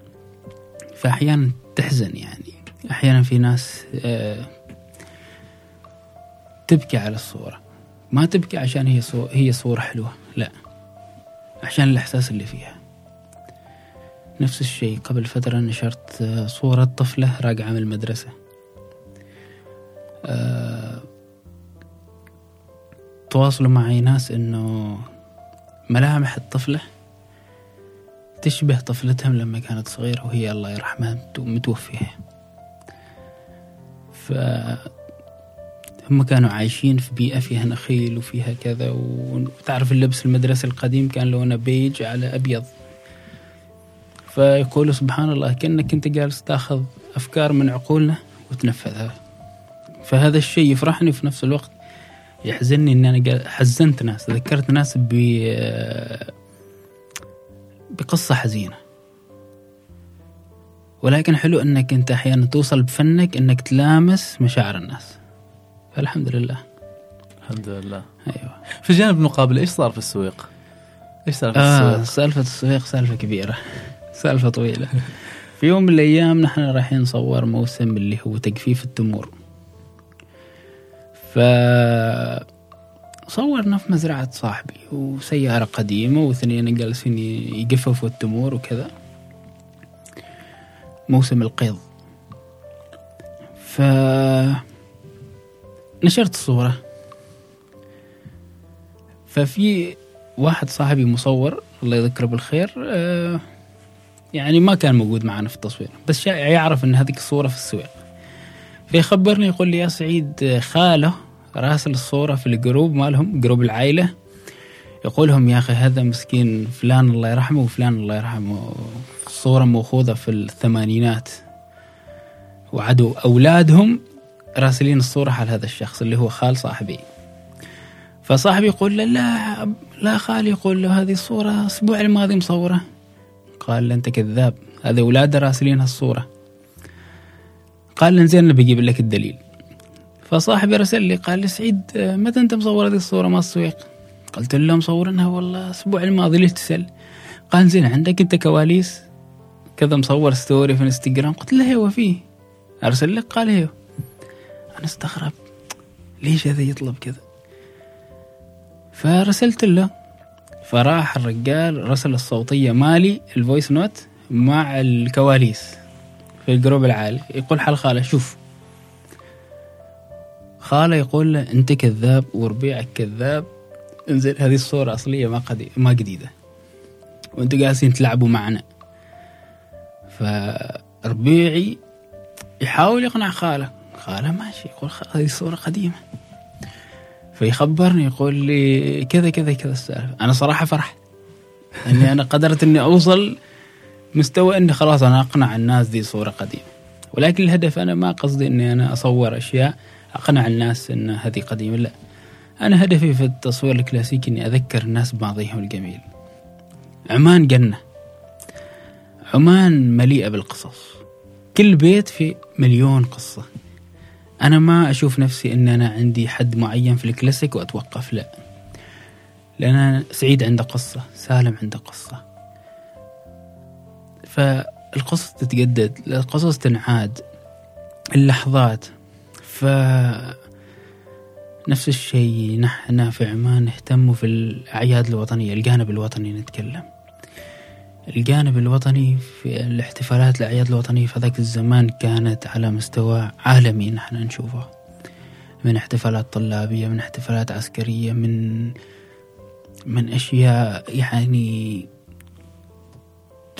فاحيانا تحزن يعني. أحيانا في ناس آه، تبكي على الصورة. ما تبكي عشان هي صو... هي صورة حلوة لا. عشان الإحساس اللي فيها. نفس الشيء قبل فترة نشرت آه، صورة طفلة راجعة من المدرسة. آه، تواصلوا معي ناس إنه ملامح الطفلة تشبه طفلتهم لما كانت صغيرة وهي الله يرحمها مت- متوفية. ف هم كانوا عايشين في بيئة فيها نخيل وفيها كذا وتعرف اللبس المدرسي القديم كان لونه بيج على أبيض. فيقولوا سبحان الله كأنك أنت جالس تاخذ أفكار من عقولنا وتنفذها. فهذا الشيء يفرحني في نفس الوقت يحزنني إن أنا حزنت ناس ذكرت ناس ب بقصة حزينة. ولكن حلو إنك أنت أحيانا توصل بفنك إنك تلامس مشاعر الناس. فالحمد لله. الحمد لله. أيوه. في الجانب المقابل إيش صار في السويق؟ إيش صار في آه السويق؟ سالفة السويق سالفة كبيرة. سالفة طويلة. في يوم من الأيام نحن رايحين نصور موسم اللي هو تجفيف التمور. ف صورنا في مزرعة صاحبي وسيارة قديمة واثنين جالسين يجففوا التمور وكذا. موسم القيض. ف نشرت الصورة. ففي واحد صاحبي مصور الله يذكره بالخير آه، يعني ما كان موجود معنا في التصوير بس يعرف إن هذيك الصورة في السويق. فيخبرني يقول لي يا سعيد آه، خاله راسل الصورة في ال group مالهم group العائلة. يقولهم يا أخي هذا مسكين فلان الله يرحمه وفلان الله يرحمه. صورة مأخوذة في الثمانينات. وعدوا أولادهم راسلين الصورة على هذا الشخص اللي هو خال صاحبي. فصاحبي يقول له لا لا خالي يقول له هذه الصورة الأسبوع الماضي مصورة. قال له أنت كذاب هذا أولاده راسلين هالصورة. قال له زين بجيب لك الدليل. فصاحبي رسل لي قال لي سعيد متى أنت مصور هذه الصورة ما السويق؟ قلت له مصورنها والله الأسبوع الماضي ليش تسأل. قال زين عندك أنت كواليس كذا مصور story في الإنستغرام؟ قلت له أيوه فيه أرسل لك؟ قال أيوه. أنا استغرب ليش هذا يطلب كذا؟ فرسلت له. فراح الرجال رسل الصوتية مالي ال voice note مع الكواليس في ال group العائلي. يقول حال خالة شوف خاله يقول له أنت كذاب وربيعك كذاب. انزل هذه الصورة أصلية ما قدي ما جديدة وانتوا جالسين تلعبوا معنا. فربيعي يحاول يقنع خاله. خاله ماشي يقول هذه الصورة قديمة. فيخبرني يقول لي كذا كذا كذا السالفة. أنا صراحة فرحت. إني أنا قدرت إني أوصل مستوى إني خلاص أنا أقنع الناس دي صورة قديمة. ولكن الهدف أنا ما قصدي إني أنا أصور أشياء أقنع الناس إن هذه قديمة. لا أنا هدفي في التصوير الكلاسيكي إني أذكر الناس بماضيهم الجميل. عمان جنة. عمان مليئة بالقصص. كل بيت في مليون قصة. أنا ما أشوف نفسي إن أنا عندي حد معين في الكلاسيك وأتوقف لا. لأن أنا سعيد عنده قصة سالم عنده قصة. فالقصص تتجدد القصص تنعاد. اللحظات ف نفس الشيء نحن في عمان نهتم في الأعياد الوطنية الجانب الوطني نتكلم. الجانب الوطني في الاحتفالات الأعياد الوطنية في ذاك الزمان كانت على مستوى عالمي نحن نشوفها من احتفالات طلابية من احتفالات عسكرية من من أشياء يعني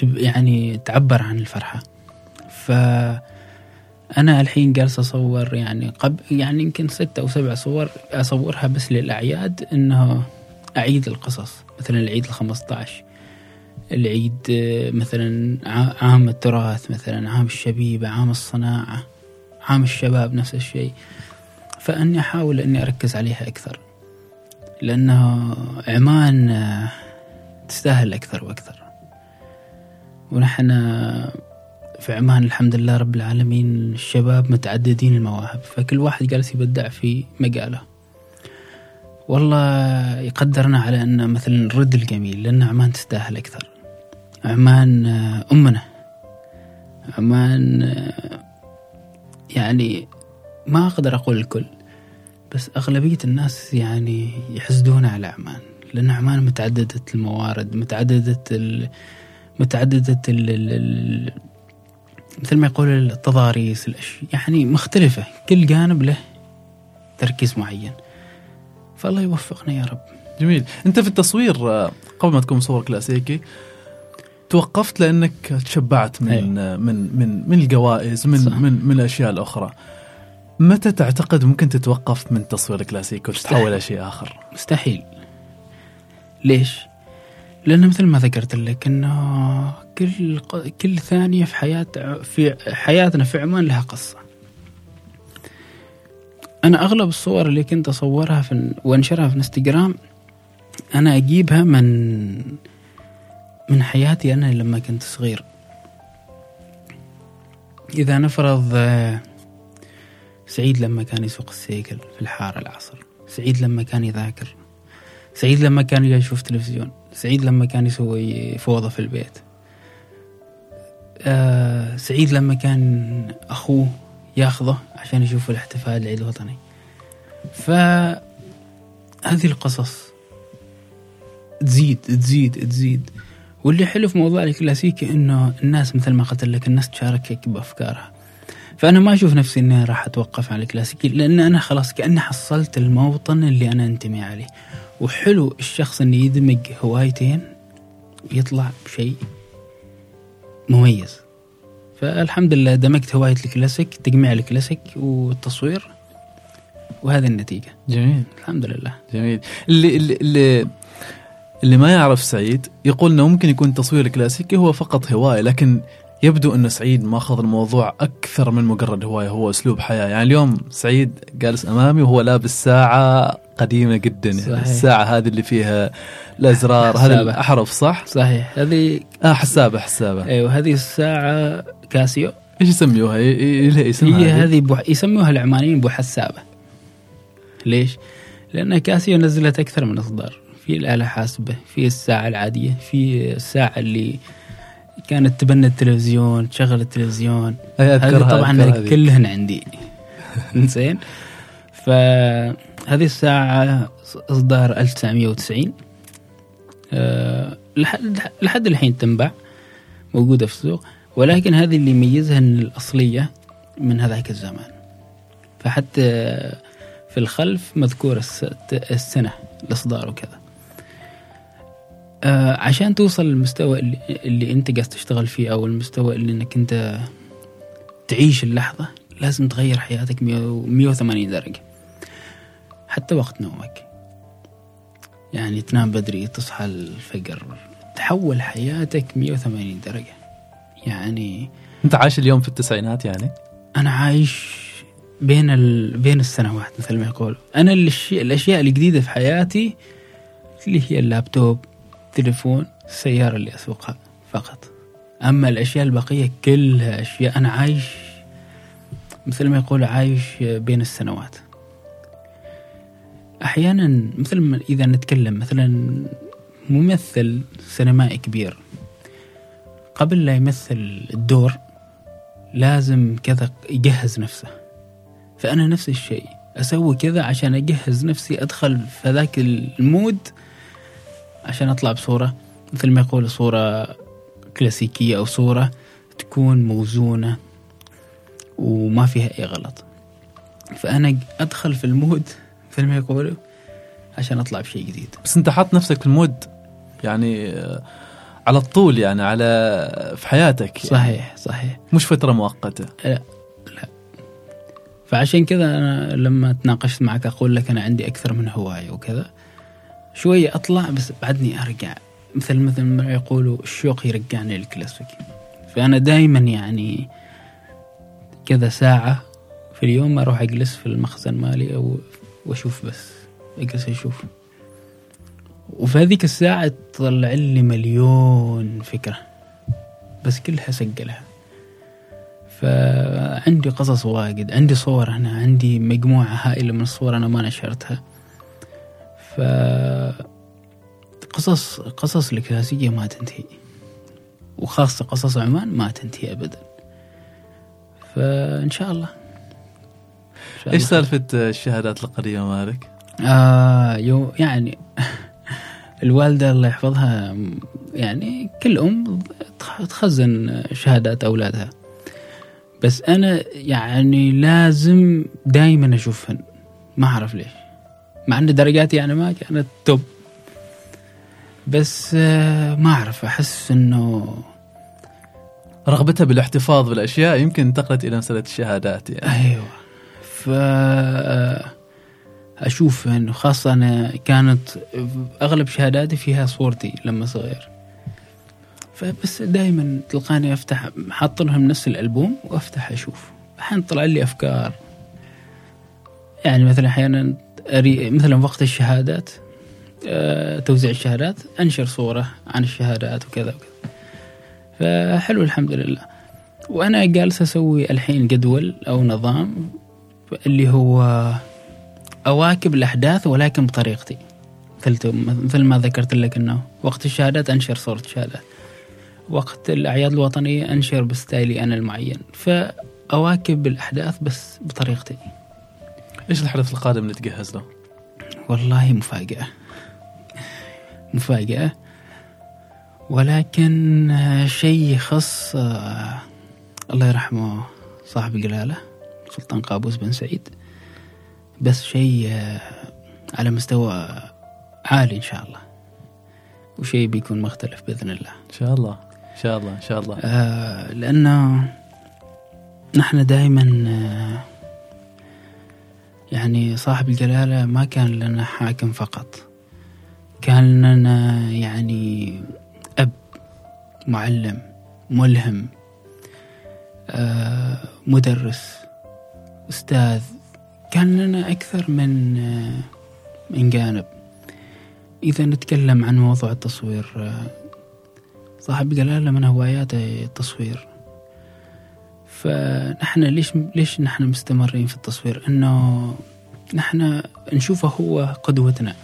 يعني تعبر عن الفرحة. فأنا الحين جالس أصور يعني قبل يعني يمكن ستة أو سبع صور أصورها بس للأعياد إنه أعيد القصص مثلا العيد الخمسة عشر العيد مثلا عام التراث مثلا عام الشبيبة عام الصناعة عام الشباب نفس الشيء. فأني أحاول أني أركز عليها أكثر لأنه عمان تستاهل أكثر وأكثر. ونحن في عمان الحمد لله رب العالمين الشباب متعددين المواهب. فكل واحد جالس يبدع في مجاله. والله يقدرنا على أن مثلا نرد الجميل لأن عمان تستاهل أكثر. عمان أمنا. عمان يعني ما أقدر أقول الكل بس أغلبية الناس يعني يحسدون على عمان لأن عمان متعددة الموارد متعددة ال متعددة ال مثل ما يقول التضاريس الأشياء يعني مختلفة كل جانب له تركيز معين فالله يوفقنا يا رب جميل أنت في التصوير قبل ما تكون مصور كلاسيكي توقفت لأنك تشبعت من أيوه. من من من الجوائز من صح. من من الأشياء الأخرى متى تعتقد ممكن تتوقف من تصوير الكلاسيكي وتتحول لشيء آخر؟ مستحيل ليش؟ لأنه مثل ما ذكرت لك أنه كل كل ثانية في حياة في حياتنا في عمان لها قصة. أنا أغلب الصور اللي كنت أصورها في وأنشرها في إنستغرام أنا أجيبها من من حياتي أنا لما كنت صغير. إذا نفرض سعيد لما كان يسوق السيكل في الحارة العصر سعيد لما كان يذاكر سعيد لما كان يشوف تلفزيون سعيد لما كان يسوي فوضى في البيت. آه سعيد لما كان أخوه ياخذه عشان يشوف الاحتفال العيد الوطني. فهذه القصص تزيد تزيد تزيد. واللي حلو في موضوع الكلاسيكي إنه الناس مثل ما قلت لك الناس تشاركك بأفكارها. فأنا ما أشوف نفسي إني راح أتوقف على الكلاسيكي لأن أنا خلاص كأني حصلت الموطن اللي أنا انتمي عليه. وحلو الشخص إنه يدمج هوايتين ويطلع بشيء مميز. فالحمد لله دمجت هواية الكلاسيك تجميع الكلاسيك والتصوير وهذه النتيجة. جميل. الحمد لله. جميل. اللي اللي, اللي اللي ما يعرف سعيد يقول إنه ممكن يكون التصوير الكلاسيكي هو فقط هواية لكن يبدو إنه سعيد ماخذ الموضوع أكثر من مجرد هواية هو أسلوب حياة. يعني اليوم سعيد جالس أمامي وهو لابس ساعة قديمة جدا يعني صحيح. الساعة هذه اللي فيها الأزرار هذه حسابة. الأحرف صح؟ صحيح هذه آه حسابة حسابة أيوه هذه الساعة كاسيو إيش يسميوها؟ ي- ي- لها اسمها هي هذه؟ بو... يسموها العمانيين بو حسابه ليش؟ لأن كاسيو نزلت أكثر من إصدار في الآلة حاسبة في الساعة العادية في الساعة اللي كانت تبنى التلفزيون تشغل التلفزيون هذه طبعا. كلهن عندي زين فهذه الساعة إصدار 1990 أه لحد الحين تنباع موجودة في السوق ولكن هذه اللي يميزها إن الأصلية من هذاك الزمان. فحتى في الخلف مذكور الس- السنة الإصدار وكذا. آه عشان توصل للمستوى اللي, اللي أنت قاعد تشتغل فيه أو المستوى اللي إنك أنت تعيش اللحظة لازم تغير حياتك 100 180 درجة. حتى وقت نومك. يعني تنام بدري تصحى الفجر تحول حياتك 180 درجة. يعني أنت عايش اليوم في التسعينات يعني؟ أنا عايش بين ال... بين السنوات مثل ما يقولوا أنا الشيء الأشياء الجديدة في حياتي اللي هي اللابتوب التليفون السيارة اللي أسوقها فقط. أما الأشياء البقية كلها أشياء. أنا عايش مثل ما يقول عايش بين السنوات. أحيانا مثل ما إذا نتكلم مثلا ممثل سينمائي كبير قبل لا يمثل الدور لازم كذا يجهز نفسه. فأنا نفس الشيء أسوي كذا عشان أجهز نفسي أدخل في ذاك ال mood عشان أطلع بصورة. مثل ما يقول صورة كلاسيكية أو صورة تكون موزونة وما فيها أي غلط. فأنا أدخل في ال mood ما يقولوا عشان أطلع بشيء جديد. بس أنت حاط نفسك في المود يعني آه، على الطول يعني على في حياتك يعني. صحيح صحيح. مش فترة مؤقتة. فعشان كذا أنا لما تناقشت معك أقول لك أنا عندي أكثر من هواية وكذا. شوية أطلع بس بعدني أرجع. مثل مثل ما يقولوا الشوق يرجعني للكلاسيكي فأنا دائما يعني كذا ساعة في اليوم أروح أجلس في المخزن مالي أو وأشوف بس أجلس أشوف. وفي هذيك الساعة تطلع لي مليون فكرة بس كلها سجلها. فعندي قصص واجد عندي صور هنا عندي مجموعة هائلة من الصور أنا ما نشرتها. ف قصص قصص الكلاسيكية ما تنتهي. وخاصة قصص عمان ما تنتهي أبدا. فإن شاء الله. إيش. سالفة الشهادات القديمة مالك؟ آه يو يعني الوالدة الله يحفظها يعني كل تخ- تخزن شهادات أولادها. بس أنا يعني لازم دائما أشوفهن. ما أعرف ليش. مع أن درجاتي يعني ما كانت توب بس آه، ما أعرف أحس أنه رغبتها بالاحتفاظ بالأشياء يمكن انتقلت إلى مسألة الشهادات يعني. أيوه. ف أشوف إنه خاصة أنا كانت أغلب شهاداتي فيها صورتي لما صغير. فبس دائما تلقاني أفتح حاط لهم نفس الألبوم وأفتح أشوف. أحيانا طلع لي أفكار. يعني مثلا أحيانا أري مثلا وقت الشهادات آه، توزيع الشهادات أنشر صورة عن الشهادات وكذا وكذا. فحلو الحمد لله. وأنا جالس أسوي الحين جدول أو نظام اللي هو أواكب الأحداث ولكن بطريقتي. مثل ما ذكرت لك إنه وقت الشهادات أنشر صورة شهادات وقت الأعياد الوطنية أنشر بستايلي أنا المعين. فأواكب الأحداث بس بطريقتي. إيش الحدث القادم اللي تجهز له؟ والله مفاجأة. مفاجأة. ولكن شيء يخص آه، الله يرحمه صاحب سلطان قابوس بن سعيد. بس شيء آه، على مستوى عالي إن شاء الله. وشيء بيكون مختلف بإذن الله. إن شاء الله. إن شاء الله إن شاء الله. آه، لأنه نحن دائما آه، يعني صاحب الجلالة ما كان لنا حاكم فقط. كان لنا يعني أب معلم ملهم آه، مدرس أستاذ كان لنا أكثر من آه، من جانب. إذا نتكلم عن موضوع التصوير آه، صاحب قال من هواياته التصوير. فنحن ليش ليش نحن مستمرين في التصوير؟ إنه نحن نشوفه هو قدوتنا.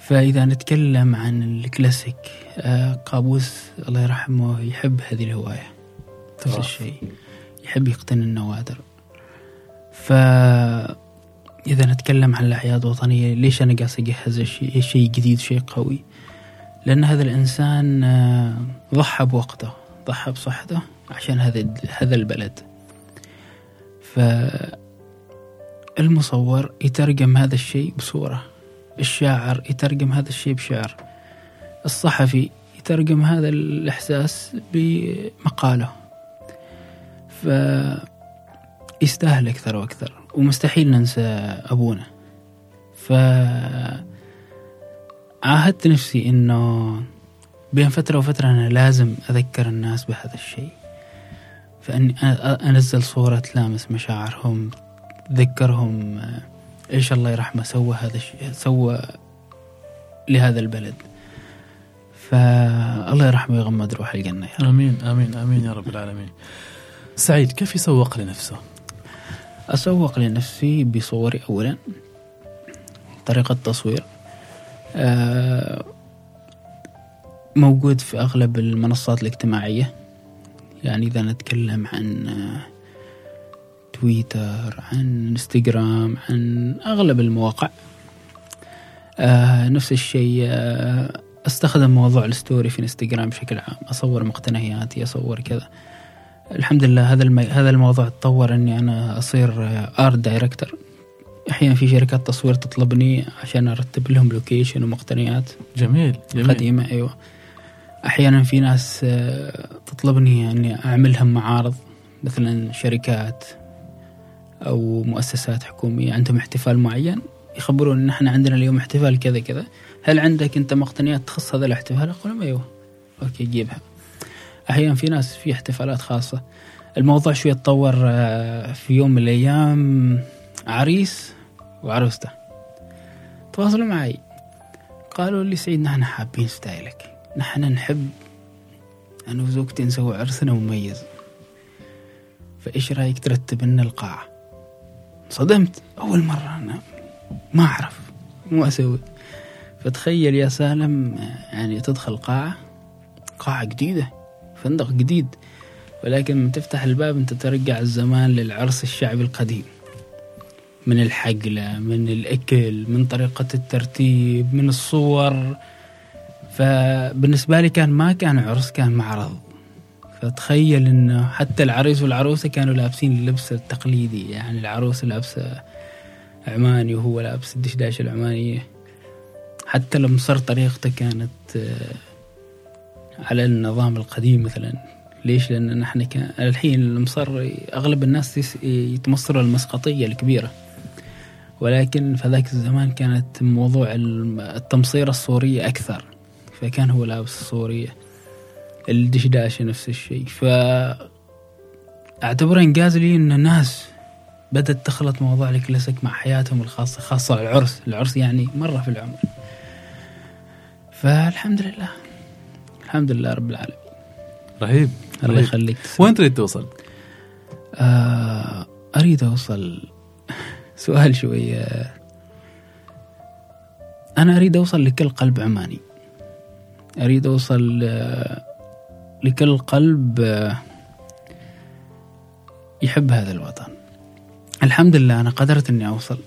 فإذا نتكلم عن الكلاسيك آه، قابوس الله يرحمه يحب هذه الهواية. نفس الشيء يحب يقتني النوادر. فإذا نتكلم عن الأعياد الوطنية ليش أنا قاعد أجهز شيء شيء جديد شيء قوي؟ لأن هذا الإنسان آه، ضحى بوقته ضحى بصحته عشان هذا هذا البلد. فالمصور يترجم هذا الشيء بصورة الشاعر يترجم هذا الشيء بشعر الصحفي يترجم هذا الإحساس بمقاله. فيستاهل أكثر وأكثر ومستحيل ننسى أبونا ف عاهدت نفسي إنه بين فترة وفترة أنا لازم أذكر الناس بهذا الشيء فأني أنزل صورة تلامس مشاعرهم تذكرهم إيش الله يرحمه سوى هذا الشيء سوى لهذا البلد فالله يرحمه ويغمد روح الجنة يا رب. آمين آمين آمين يا رب العالمين سعيد كيف يسوق لنفسه؟ أسوق لنفسي بصوري أولا طريقة تصوير آه، موجود في أغلب المنصات الاجتماعية. يعني إذا نتكلم عن تويتر عن إنستغرام عن أغلب المواقع. آه نفس الشيء آه أستخدم موضوع الستوري في إنستغرام بشكل عام. أصور مقتنياتي أصور كذا. الحمد لله هذا الم... هذا الموضوع تطور إني أنا أصير art director أحيانا في شركات تصوير تطلبني عشان أرتب لهم location ومقتنيات. جميل, جميل. قديمة أيوه. أحيانا في ناس تطلبني إني اعمل لهم معارض مثلا شركات أو مؤسسات حكومية. عندهم احتفال معين يخبرون إن إحنا عندنا اليوم احتفال كذا كذا. هل عندك أنت مقتنيات تخص هذا الاحتفال؟ أقول لهم أيوه. okay جيبها. أحيانا في ناس في احتفالات خاصة. الموضوع شوي تطور آه، في يوم من الأيام عريس وعروسته. تواصلوا معي. قالوا لي سعيد نحن حابين style ك. نحن نحب أنا وزوجتي نسوي عرسنا مميز. فإيش رأيك ترتب لنا القاعة؟ صدمت أول مرة أنا ما أعرف مو أسوي. فتخيل يا سالم يعني تدخل قاعة قاعة جديدة. فندق جديد ولكن من تفتح الباب أنت ترجع الزمان للعرس الشعبي القديم. من الحقلة من الأكل من طريقة الترتيب من الصور. فبالنسبة لي كان ما كان عرس كان معرض. فتخيل إنه حتى العريس والعروسة كانوا لابسين اللبس التقليدي يعني العروس لابسة عماني وهو لابس الدشداش العمانية حتى المصر طريقته كانت آه، على النظام القديم مثلا. ليش؟ لأن نحن كان الحين المصر أغلب الناس يتمصروا المسقطية الكبيرة. ولكن في ذاك الزمان كانت موضوع التمصير الصوريه أكثر. فكان هو لابس الصوريه الدشداشه نفس الشيء. ف اعتبره إنجاز لي إن الناس بدأت تخلط موضوع الكلاسيك مع حياتهم الخاصة خاصة العرس. العرس يعني مرة في العمر. فالحمد لله. الحمد لله رب العالمين. رهيب الله يخليك. وين تريد توصل؟ آه أريد أوصل. سؤال شوية أنا أريد أوصل لكل قلب عماني. أريد أوصل آه، لكل قلب آه، يحب هذا الوطن. الحمد لله أنا قدرت أني أوصل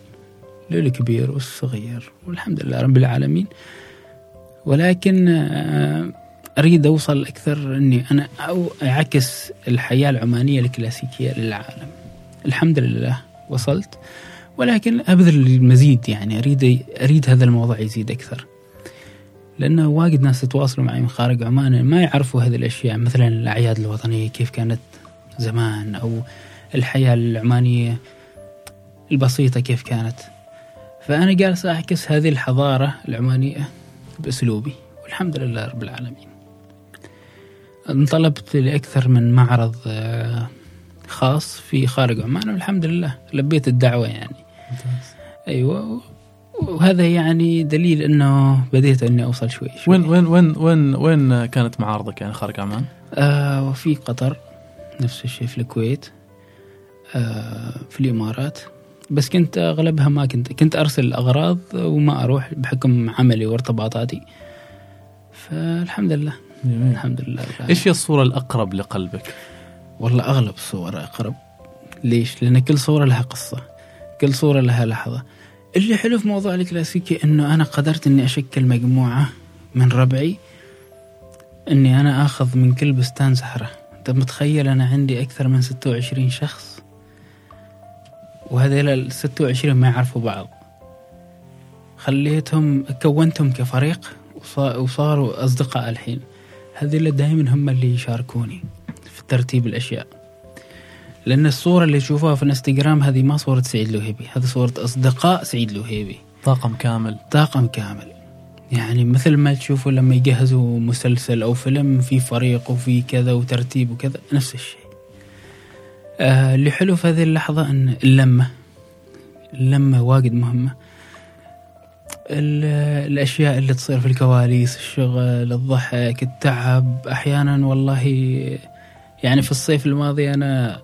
للكبير والصغير والحمد لله رب العالمين. ولكن أريد أوصل أكثر أني أنا أو أعكس الحياة العمانية الكلاسيكية للعالم. الحمد لله وصلت ولكن أبذل المزيد يعني أريد أريد هذا الموضوع يزيد أكثر. لأنه واجد ناس تتواصلوا معي من خارج عمان ما يعرفوا هذه الأشياء مثلا الأعياد الوطنية كيف كانت زمان أو الحياة العمانية البسيطة كيف كانت. فأنا جالس أعكس هذه الحضارة العمانية بأسلوبي والحمد لله رب العالمين. انطلبت لأكثر من معرض آه، خاص في خارج عمان والحمد لله لبيت الدعوة يعني ممتاز. أيوة وهذا يعني دليل أنه بديت أني أوصل شوي, شوي. وين وين وين وين وين كانت معارضك يعني خارج عمان؟ آه وفي قطر نفس الشيء في الكويت آه في الإمارات بس كنت أغلبها ما كنت كنت أرسل الأغراض وما أروح بحكم عملي وارتباطاتي فالحمد لله جميل. الحمد لله. إيش هي الصورة الأقرب لقلبك؟ والله أغلب الصور أقرب. ليش؟ لأن كل صورة لها قصة. كل صورة لها لحظة. اللي حلو في موضوع الكلاسيكي أنه أنا قدرت أني أشكل مجموعة من ربعي أني أنا آخذ من كل بستان زهرة. أنت متخيل أنا عندي أكثر من 26 شخص؟ وهذيل ال 26 ما يعرفوا بعض. خليتهم كونتهم كفريق وصا- وصاروا أصدقاء الحين. هذيل دائما هم اللي يشاركوني في ترتيب الأشياء. لأن الصورة اللي تشوفوها في الإنستغرام هذه ما صورة سعيد لوهيبي هذه صورة أصدقاء سعيد لوهيبي. طاقم كامل. طاقم كامل. يعني مثل ما تشوفوا لما يجهزوا مسلسل أو فيلم في فريق وفي كذا وترتيب وكذا نفس الشيء. آه اللي حلو في هذه اللحظة أن اللمة اللمة واجد مهمة. الأشياء اللي تصير في الكواليس الشغل الضحك التعب أحيانا والله يعني في الصيف الماضي أنا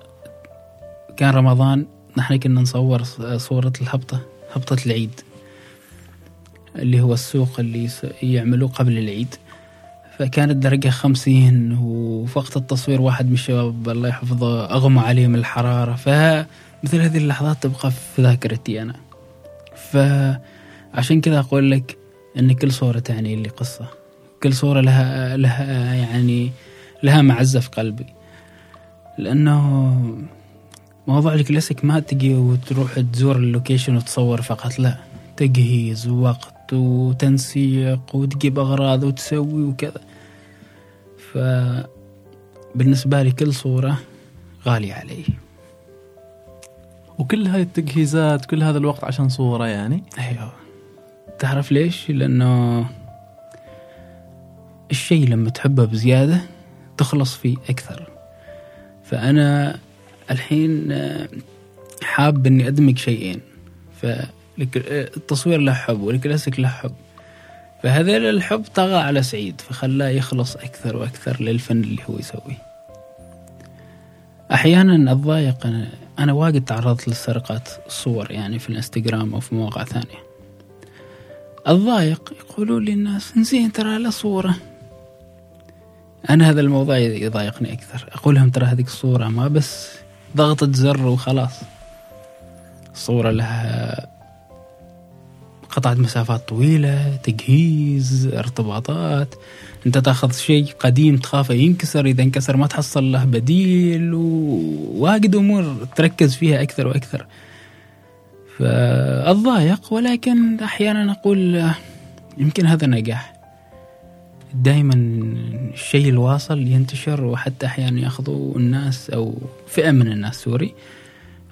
كان رمضان نحن كنا نصور صورة الهبطة هبطة العيد اللي هو السوق اللي يعملوه قبل العيد. فكانت درجة خمسين وفي وقت التصوير واحد من الشباب الله يحفظه أغمى عليه من الحرارة. فمثل هذه اللحظات تبقى في ذاكرتي أنا. فعشان كذا أقول لك أن كل صورة تعني لي قصة. كل صورة لها لها يعني لها معزة في قلبي. لأنه موضوع الكلاسيك ما تجي وتروح تزور ال location وتصور فقط لا. تجهيز ووقت وتنسيق وتجيب أغراض وتسوي وكذا. فبالنسبة لي كل صورة غالية علي. وكل هذه التجهيزات كل هذا الوقت عشان صورة يعني؟ أيوه. تعرف ليش؟ لأنه الشيء لما تحبه بزيادة تخلص فيه أكثر. فأنا الحين آه، حاب إني أدمج شيئين. فالتصوير له حب والكلاسيك له حب. فهذا الحب طغى على سعيد فخلاه يخلص أكثر وأكثر للفن اللي هو يسويه. أحيانا أتضايق أنا أنا واجد تعرضت للسرقات الصور يعني في الإنستغرام أو في مواقع ثانية. أتضايق يقولوا لي الناس زين ترى له صورة. أنا هذا الموضوع يضايقني أكثر. أقول لهم ترى هذيك الصورة ما بس ضغطة زر وخلاص. الصورة لها قطعت مسافات طويلة تجهيز ارتباطات. أنت تاخذ شيء قديم تخافه ينكسر إذا انكسر ما تحصل له بديل وواجد أمور تركز فيها أكثر وأكثر. فاتضايق ولكن أحيانا أقول آه، يمكن هذا نجاح. دائما الشيء الواصل ينتشر وحتى أحيانا يأخذوا الناس أو فئة من الناس سوري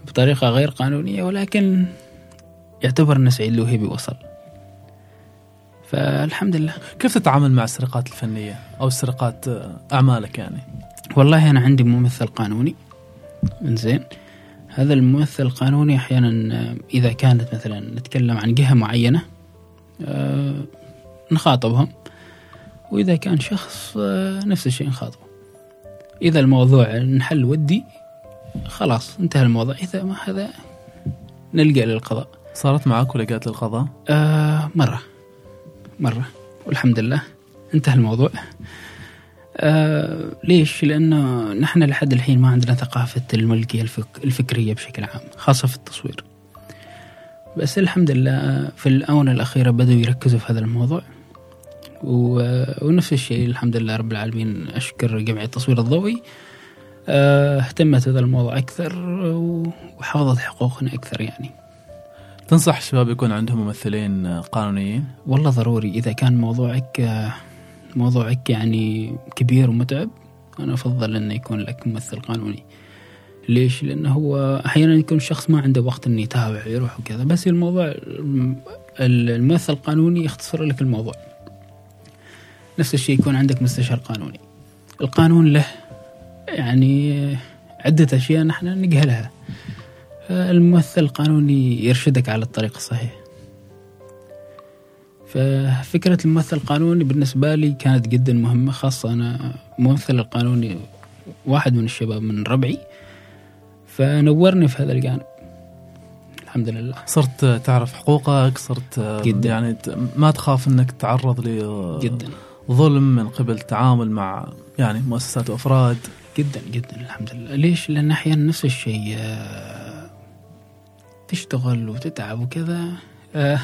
بطريقة غير قانونية ولكن يعتبر أن سعيد لوهيبي وصل. فالحمد لله. كيف تتعامل مع السرقات الفنية؟ أو السرقات آه، أعمالك يعني؟ والله أنا عندي ممثل قانوني. زين هذا الممثل القانوني أحيانا إذا كانت مثلا نتكلم عن جهة معينة آه، نخاطبهم. وإذا كان شخص آه، نفس الشيء نخاطبه. إذا الموضوع نحل ودي خلاص انتهى الموضوع. إذا ما هذا نلقى للقضاء. صارت معك ولقيت للقضاء؟ آه مرة. مرة. والحمد لله انتهى الموضوع. آه ليش؟ لأنه نحن لحد الحين ما عندنا ثقافة الملكية الفك الفكرية بشكل عام خاصة في التصوير. بس الحمد لله في الآونة الأخيرة بدأوا يركزوا في هذا الموضوع. و- ونفس الشيء الحمد لله رب العالمين أشكر جمعية التصوير الضوئي. آه، اهتمت بهذا الموضوع أكثر و- وحافظت حقوقنا أكثر يعني. تنصح الشباب يكون عندهم ممثلين آه، قانونيين؟ والله ضروري إذا كان موضوعك موضوعك يعني كبير ومتعب أنا أفضل أنه يكون لك ممثل قانوني. ليش؟ لأنه هو أحيانا يكون الشخص ما عنده وقت أنه يتابع ويروح وكذا بس الموضوع الممثل القانوني يختصر لك الموضوع. نفس الشيء يكون عندك مستشار قانوني. القانون له يعني عدة أشياء نحن نجهلها الممثل القانوني يرشدك على الطريق الصحيح. ففكرة الممثل القانوني بالنسبة لي كانت جدا مهمة خاصة أنا ممثل القانوني واحد من الشباب من ربعي. فنورني في هذا الجانب. الحمد لله. صرت تعرف حقوقك صرت جدا. يعني ما تخاف إنك تتعرض جدا. لظلم من قبل التعامل مع يعني مؤسسات وأفراد؟ جدا جدا. الحمد لله. ليش؟ لأن أحيانا نفس الشيء آه، تشتغل وتتعب وكذا. آه،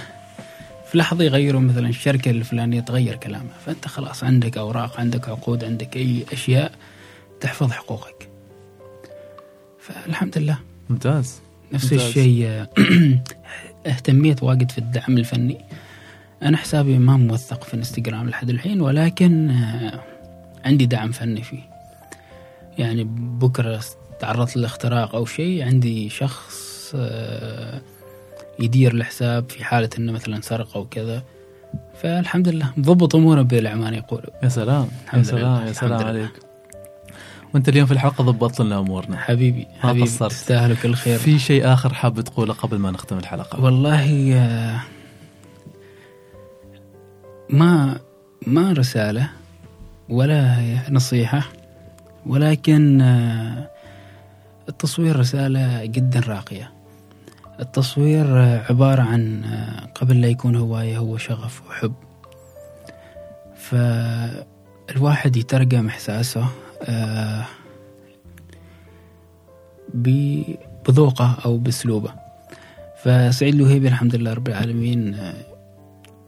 في لحظة يغيروا مثلا الشركة الفلانية تغير كلامها فأنت خلاص عندك أوراق عندك عقود عندك أي أشياء تحفظ حقوقك. فالحمد لله. ممتاز. نفس ممتاز. الشيء اهتميت واجد في الدعم الفني. أنا حسابي ما موثق في إنستغرام لحد الحين ولكن آه، عندي دعم فني فيه. يعني بكرة تعرضت لاختراق أو شيء عندي شخص آه، يدير الحساب في حالة إنه مثلا سرق أو كذا. فالحمد لله مضبط أموره بالاعمال يقولوا يا سلام يا الحمد سلام لله، يا سلام. عليك. وأنت اليوم في الحلقة ضبطت لنا أمورنا. حبيبي ما حبيبي قصرت. تستاهلوا كل خير في شيء آخر حاب تقوله قبل ما نختم الحلقة؟ والله آه، ما ما رسالة ولا نصيحة ولكن آه، التصوير رسالة جدا راقية. التصوير عبارة عن قبل لا يكون هواية هو شغف وحب. فالواحد يترجم إحساسه بذوقه أو بأسلوبه. فسعيد الوهيبي الحمد لله رب العالمين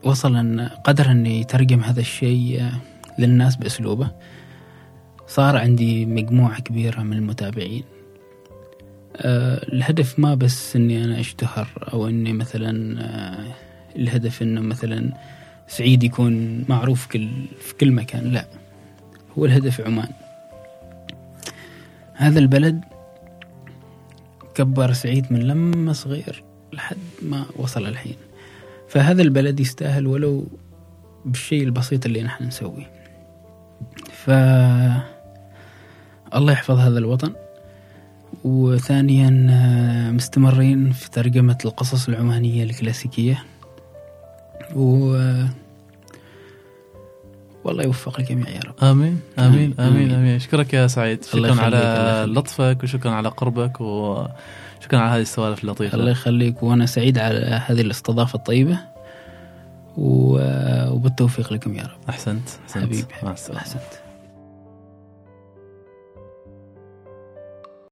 وصل أن قدر أن يترجم هذا الشيء للناس بأسلوبه. صار عندي مجموعة كبيرة من المتابعين. الهدف ما بس أني أنا أشتهر أو أني مثلا آه، الهدف أنه مثلا سعيد يكون معروف كل في كل مكان لا. هو الهدف عمان. هذا البلد كبر سعيد من لما صغير لحد ما وصل الحين. فهذا البلد يستاهل ولو بالشيء البسيط اللي نحن نسويه. ف الله يحفظ هذا الوطن. وثانيا آه، مستمرين في ترجمة القصص العمانية الكلاسيكية. و والله يوفق الجميع يا رب. آمين آمين آمين. امين آمين. أشكرك يا سعيد. شكرا على. لطفك وشكرا على قربك وشكرا على هذه السوالف اللطيفة. الله يخليك وأنا سعيد على هذه الاستضافة الطيبة. و- وبالتوفيق لكم يا رب. أحسنت أحسنت. حبيبي. مع السلامة. أحسنت.